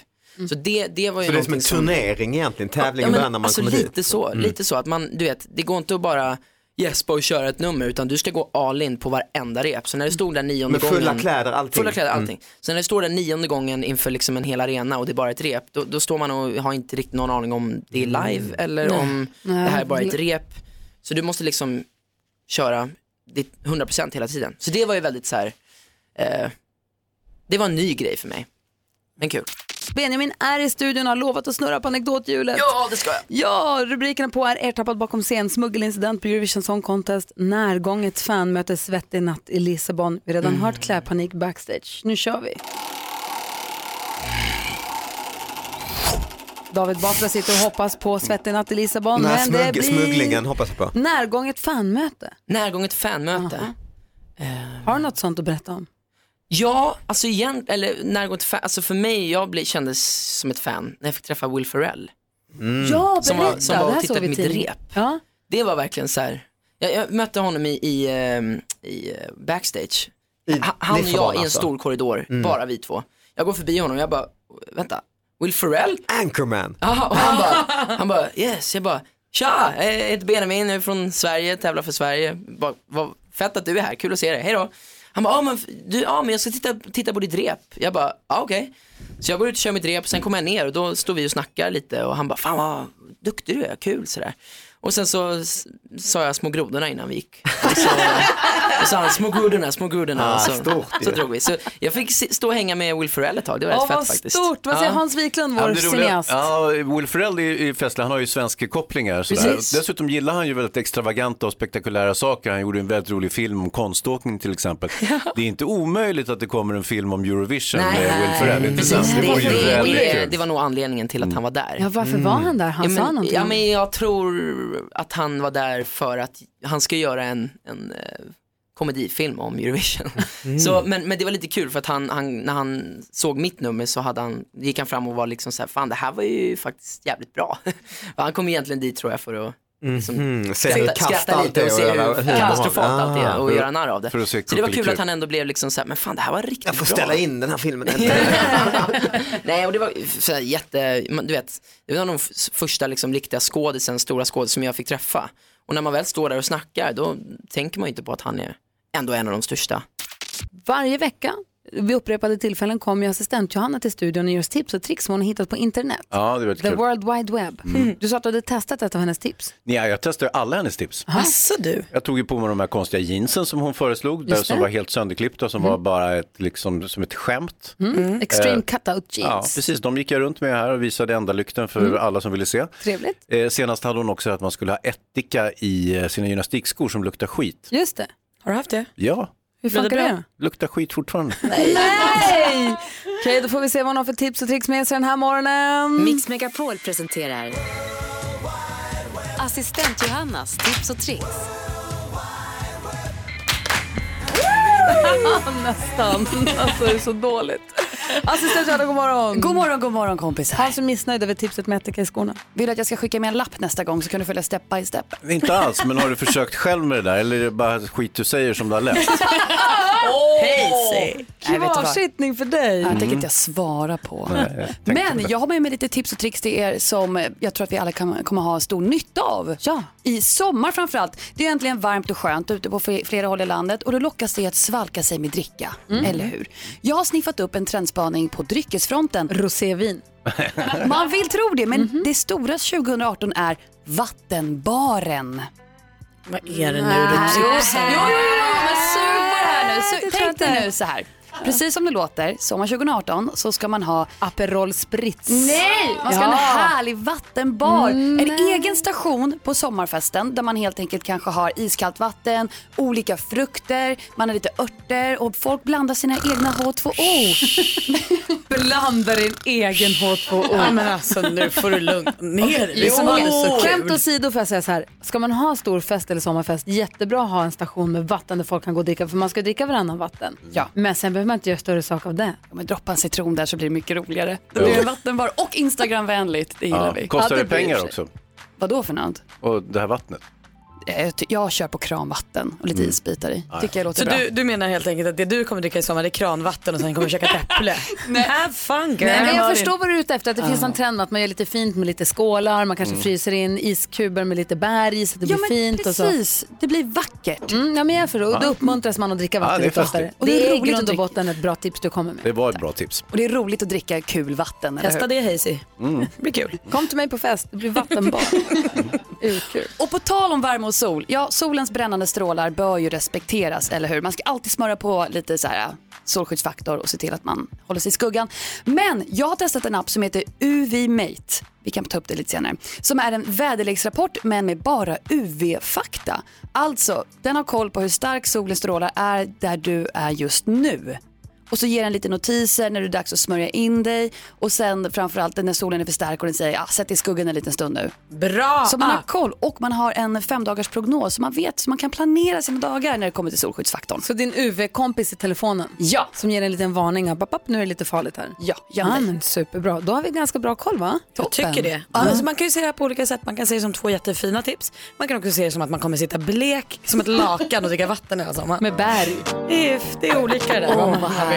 Så det, det var ju Så det är som en någonting som- turnering egentligen, tävlingen men börjar när man alltså kommer lite dit. Så, Mm. lite så att man, du vet, det går inte att bara gäspa och köra ett nummer utan du ska gå all in på varenda rep. Så när det stod där nionde Med fulla gången. kläder, allting. Fulla kläder, Mm. allting. Så när det står där nionde gången inför liksom en hel arena och det är bara ett rep, då, då står man och har inte riktigt någon aning om det är live eller Nej. om Nej. det här är bara ett rep. Så du måste liksom köra ditt 100% hela tiden. Så det var ju väldigt så här, eh, det var en ny grej för mig. Men kul. Benjamin är i studion och har lovat att snurra på anekdothjulet. Ja, det ska jag. Ja, rubrikerna på är ertappad bakom scen, smuggelincident på Eurovision Song Contest, närgånget fanmöte, svettig natt i Lissabon. Vi har redan Mm. hört klädpanik backstage. Nu kör vi. David Batra sitter och hoppas på svettig natt i Lissabon. Den här men det blir smugglingen hoppas jag på. närgånget fanmöte. Närgånget fanmöte. Har du något sånt att berätta om? Ja, alltså igen, eller närgående fan, alltså för mig, jag blev, kändes som ett fan när jag fick träffa Will Ferrell. Ja, som var, berätta. som Det var här och tittade såg vi på mitt rep. Ja. Det var verkligen så här, jag, jag mötte honom i, i, ehm, i eh, backstage. Ha- Han och jag i en alltså? stor korridor, Mm. bara vi två. Jag går förbi honom och jag bara, vänta, Will Ferrell? Anchorman. Ja, och han bara, han bara, yes, jag bara, tja, jag heter Benjamin, jag är från Sverige, tävlar för Sverige. Bara, vad fett att du är här, kul att se dig, hej då. Han bara, ja men, du, ah, men jag ska titta, titta på ditt rep. Jag bara, ah, okej. Så jag går ut och kör mitt rep, sen kommer jag ner och då står vi och snackar lite och han bara, fan vad duktig du är, kul sådär. Och sen så sa jag små grodorna innan vi gick. Och så, och så han, små grodorna, små grodorna. Ah, så, stort så drog vi. Så jag fick stå och hänga med Will Ferrell ett tag, det var Åh, rätt fett vad faktiskt. stort. Vad säger Ja. Hans Wiklund, vår cineast? Ja, Will Ferrell är festlig, han har ju svenska kopplingar. Sådär. Precis. Dessutom gillar han ju väldigt extravaganta och spektakulära saker. Han gjorde en väldigt rolig film om konståkning till exempel. Det är inte omöjligt att det kommer en film om Eurovision med Will Ferrell, inte sant? Precis, Det ju det, det, det var nog anledningen till att han var där. Ja, varför var han där? Han ja, sa men, någonting Ja, men jag tror att han var där för att han ska göra en, en eh, komedifilm om Eurovision. Så, men, men det var lite kul för att han, han, när han såg mitt nummer så hade han, gick han fram och var liksom så här, fan det här var ju faktiskt jävligt bra. han kom egentligen dit tror jag för att se hur skratta, lite och se hur katastrofalt Ah, allt är och göra narr av det. Så det var kul att han ändå blev liksom så här, men fan det här var riktigt Jag får bra. ställa in den här filmen. Nej, och det var så här, jätte, du vet, det var nog första liksom, riktiga skådisen, stora skådisen som jag fick träffa. Och när man väl står där och snackar, då tänker man ju inte på att han är ändå en av de största. Varje vecka vid upprepade tillfällen kommer ju assistent Johanna till studion och ger oss tips och tricks som hon har hittat på internet. Ja, det var The kul. World Wide Web. Mm. Du sa att du hade testat ett av hennes tips. Ja, jag testade alla hennes tips. Asså du? Jag tog ju på mig de här konstiga jeansen som hon föreslog, där, som var helt sönderklippta, som var bara ett, liksom, som ett skämt. Mm. Extreme Eh, cutout Ja, jeans. precis. De gick jag runt med här och visade ändalykten för Mm. alla som ville se. Trevligt. Eh, senast hade hon också att man skulle ha ättika i eh, sina gymnastikskor som luktar skit. Just det. Har du haft det? Ja, Hur funkar det det? luktar skit fortfarande. Nej! Okej, då får vi se vad hon har för tips och tricks med sig den här morgonen. Mix Megapol presenterar Assistent Johannas tips och tricks. Nästan. Alltså det är så dåligt. Assistent Johanna, god morgon. God morgon, god morgon kompisar. Han som är missnöjd över tipset med ättika i skorna. Vill du att jag ska skicka med en lapp nästa gång så kan du följa step by step? Inte alls, men har du försökt själv med det där eller är det bara skit du säger som du har läst? Hej! Kvarsittning för dig. Jag tänker inte jag svara på. Nej, jag Men jag har med mig lite tips och tricks till er som jag tror att vi alla kan, kommer ha stor nytta av. Ja. I sommar framförallt. Det är äntligen varmt och skönt ute på fl- flera håll i landet och då lockas det att svalka sig med dricka. Eller hur? Jag har sniffat upp en trendspaning på dryckesfronten. Rosévin. Man vill tro det, men det stora 2018 är vattenbaren. Vad är det nu Nej. du Jo, jo, jo, jo, men jag Tänk dig nu så här. Precis som det låter, sommar 2018 så ska man ha Aperol Spritz. Nej! Man ska ha en härlig vattenbar. Mm, en nej. egen station på sommarfesten där man helt enkelt kanske har iskallt vatten, olika frukter, man har lite örter och folk blandar sina egna H2O. Blanda din egen H2O. Ja, men alltså nu får du lugna ner dig. Det är som är så Skämt åsido får jag säga så här. Ska man ha stor fest eller sommarfest, jättebra att ha en station med vatten där folk kan gå och dricka, för man ska dricka varannan vatten. Ja. Men sen behöver man inte göra större sak av det. Om man droppar en citron där så blir det mycket roligare. Det blir en vattenbar och Instagramvänligt, det gillar Ja, vi. kostar Ja, det det pengar också? Vad då för något? Och det här vattnet? Jag, ty- jag kör på kranvatten och lite isbitar i. Tycker jag låter Så bra. du, du menar helt enkelt att det du kommer dricka i sommar det är kranvatten och sen kommer du käka ett äpple? Have fun girl. Nej, men jag förstår vad du är ute efter. Att det finns en trend att man gör lite fint med lite skålar, man kanske Mm. fryser in iskuber med lite bär i så att det Ja, blir men fint. Och precis. så. Det blir vackert. Mm, ja, men jag förstår. Och då uppmuntras man att dricka vatten Ja, det är lite oftare. fast det. Och det, är är i roligt grund att och botten ett bra tips du kommer med. Det var ett bra tips. Och det är roligt att dricka kul vatten. Testa det Hazy. Mm. Det blir kul. Kom till mig på fest, det blir vattenbad. Urkul. Och på tal om värme och sol, ja solens brännande strålar bör ju respekteras, eller hur? Man ska alltid smörja på lite så här äh, solskyddsfaktor och se till att man håller sig i skuggan. Men jag har testat en app som heter UV Mate. Vi kan ta upp det lite senare. Som är en väderleksrapport men med bara UV-fakta. Alltså, den har koll på hur stark solens strålar är där du är just nu. Och så ger den lite notiser när det är dags att smörja in dig. Och sen framförallt när solen är för stark och den säger ah, sätt i skuggan en liten stund nu. Bra! Så man har koll och man har en femdagars prognos så man vet så man kan planera sina dagar när det kommer till solskyddsfaktorn. Så din UV-kompis i telefonen? Ja. Som ger en liten varning, att, "Papp, nu är det lite farligt här. Ja, ja men superbra. Då har vi ganska bra koll va? Jag tycker det. Ja. Alltså, man kan ju se det här på olika sätt. Man kan se det som två jättefina tips. Man kan också se det som att man kommer sitta blek som ett lakan och dricka vatten hela sommaren. Med bär i. Det är, det är olika det där. Vad vill